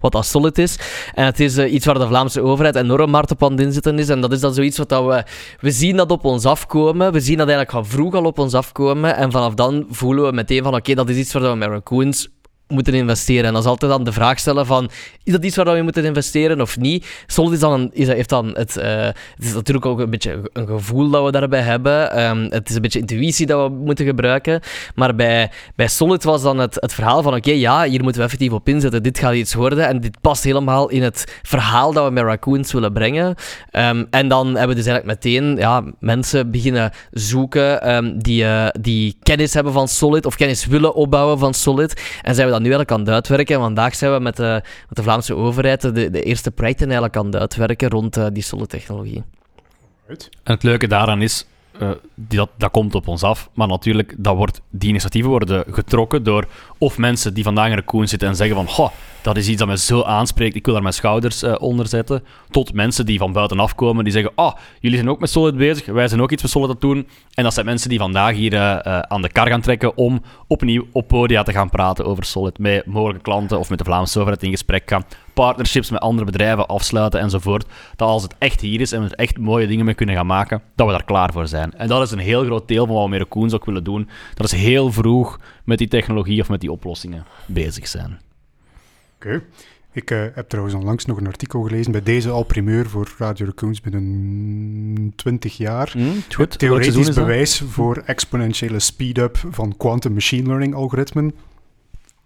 wat dat Solid is. En het is eh, iets waar de Vlaamse overheid enorm hard op aan het inzetten is. En dat is dan zoiets wat dat we... We zien dat op ons afkomen. We zien dat eigenlijk van vroeg al op ons afkomen. En vanaf dan voelen we meteen van, oké, dat is iets waar we met Raccoons moeten investeren. En dat is altijd dan de vraag stellen van, is dat iets waar we moeten investeren of niet? Solid is dan een, is, heeft dan het, uh, het is natuurlijk ook een beetje een gevoel dat we daarbij hebben. Um, het is een beetje intuïtie dat we moeten gebruiken. Maar bij, bij Solid was dan het, het verhaal van, oké, ja, hier moeten we effectief op inzetten. Dit gaat iets worden en dit past helemaal in het verhaal dat we met Raccoons willen brengen. Um, en dan hebben we dus eigenlijk meteen ja, mensen beginnen zoeken um, die, uh, die kennis hebben van Solid of kennis willen opbouwen van Solid. En zijn we nu eigenlijk aan het uitwerken. En vandaag zijn we met de, met de Vlaamse overheid de, de eerste projecten eigenlijk aan het uitwerken rond uh, die Solid-technologie. En het leuke daaraan is, uh, dat, dat komt op ons af. Maar natuurlijk, dat wordt, die initiatieven worden getrokken door of mensen die vandaag in de koen zitten en zeggen van Goh, dat is iets dat mij zo aanspreekt, ik wil daar mijn schouders uh, onder zetten. Tot mensen die van buitenaf komen, die zeggen oh, jullie zijn ook met Solid bezig, wij zijn ook iets met Solid aan het doen. En dat zijn mensen die vandaag hier uh, aan de kar gaan trekken om opnieuw op podia te gaan praten over Solid. Met mogelijke klanten of met de Vlaamse overheid in gesprek gaan partnerships met andere bedrijven afsluiten enzovoort. Dat als het echt hier is en we er echt mooie dingen mee kunnen gaan maken, dat we daar klaar voor zijn. En dat is een heel groot deel van wat we met Raccoons ook willen doen. Dat is heel vroeg met die technologie of met die oplossingen bezig zijn. Oké. Okay. Ik uh, heb trouwens onlangs nog een artikel gelezen bij deze al primeur voor Radio Raccoons binnen 20 jaar. Mm, goed. Theoretisch bewijs voor exponentiële speed-up van quantum machine learning algoritmen.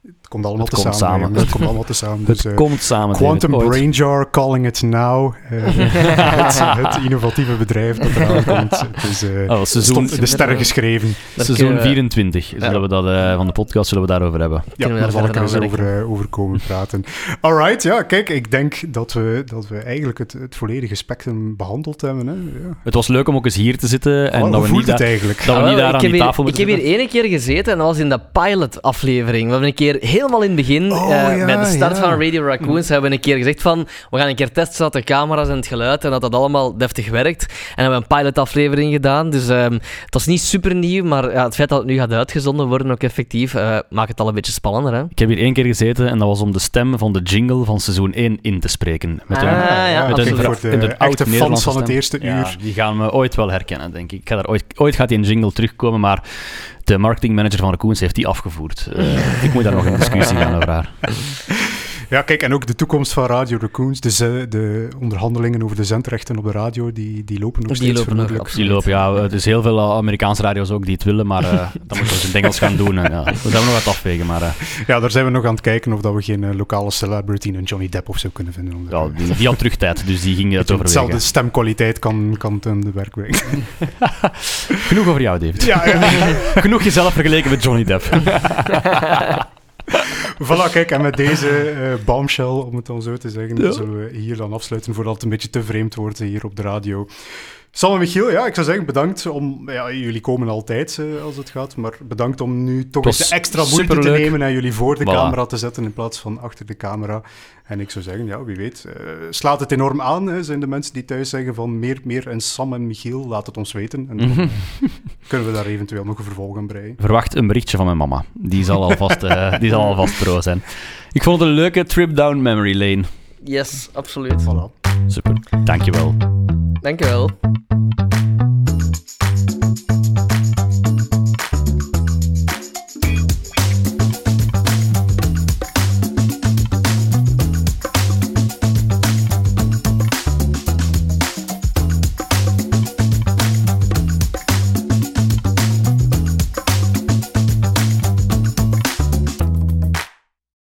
Het komt allemaal het te komt samen. samen. Het komt allemaal te samen. Dus, het uh, komt samen. Quantum David, Brain Jar, calling it now. Uh, het, het, innovatieve bedrijf dat eraan komt. Het is uh, oh, seizoen, de sterren geschreven. Seizoen 24 zullen we dat, uh, van de podcast zullen we daarover hebben. Ja, daar zal ik er eens over, uh, over komen praten. Alright, ja, kijk, ik denk dat we, dat we eigenlijk het, het volledige spectrum behandeld hebben. Hè. Ja. Het was leuk om ook eens hier te zitten. En oh, dat hoe we niet het daar, eigenlijk? Dat we niet daar aan die tafel Ik heb hier één keer gezeten en dat was in de pilot-aflevering. We hebben een keer helemaal in het begin, Oh, uh, ja, bij de start ja. van Radio Raccoons, hebben we een keer gezegd van, we gaan een keer testen dat de camera's en het geluid en dat dat allemaal deftig werkt. En hebben we een pilot-aflevering gedaan. Dus um, het was niet super nieuw, maar ja, het feit dat het nu gaat uitgezonden worden, ook effectief, uh, maakt het al een beetje spannender. Hè? Ik heb hier één keer gezeten en dat was om de stem van de jingle van seizoen 1 in te spreken. Met Ah, een, ja, met een, voor de in de echte oude fans Nederlandse van het eerste Ja, uur. die gaan me ooit wel herkennen, denk ik. ik ga daar ooit, ooit gaat die een jingle terugkomen, maar de marketingmanager van Raccoons heeft die afgevoerd. Uh, ik moet daar nog in discussie gaan over haar. Ja, kijk, en ook de toekomst van Radio Raccoons, de, ze- de onderhandelingen over de zendrechten op de radio, die, die lopen nog Die steeds lopen nog, vermoedelijk. Die lopen, ja. Er is heel veel Amerikaanse radio's ook die het willen, maar uh, dan moeten we het in het Engels gaan doen. En, ja, dat zijn we nog wat afwegen, maar uh, Ja, daar zijn we nog aan het kijken of dat we geen uh, lokale celebrity, een Johnny Depp of zo kunnen vinden. Ja, die, die had terugtijd, dus die ging het Hetzelfde overwegen. stemkwaliteit kan, kan ten de werk brengen. Genoeg over jou, David. ja, ja. Genoeg jezelf vergeleken met Johnny Depp. Voilà, kijk, en met deze uh, bombshell, om het dan zo te zeggen, Ja. zullen we hier dan afsluiten voordat het een beetje te vreemd wordt hier op de radio. Sam en Michiel, ja, ik zou zeggen bedankt om... Ja, jullie komen altijd uh, als het gaat, maar bedankt om nu toch eens de extra moeite te nemen en jullie voor de Voilà. camera te zetten in plaats van achter de camera. En ik zou zeggen, ja, wie weet, uh, slaat het enorm aan. Hè? Zijn de mensen die thuis zeggen van meer, meer en Sam en Michiel, laat het ons weten. En dan Mhm. kunnen we daar eventueel nog een vervolg aan breien. Verwacht een berichtje van mijn mama. Die zal alvast, uh, die zal alvast pro zijn. Ik vond het een leuke trip down memory lane. Yes, absoluut. Voilà. Super, dankjewel. Dankjewel.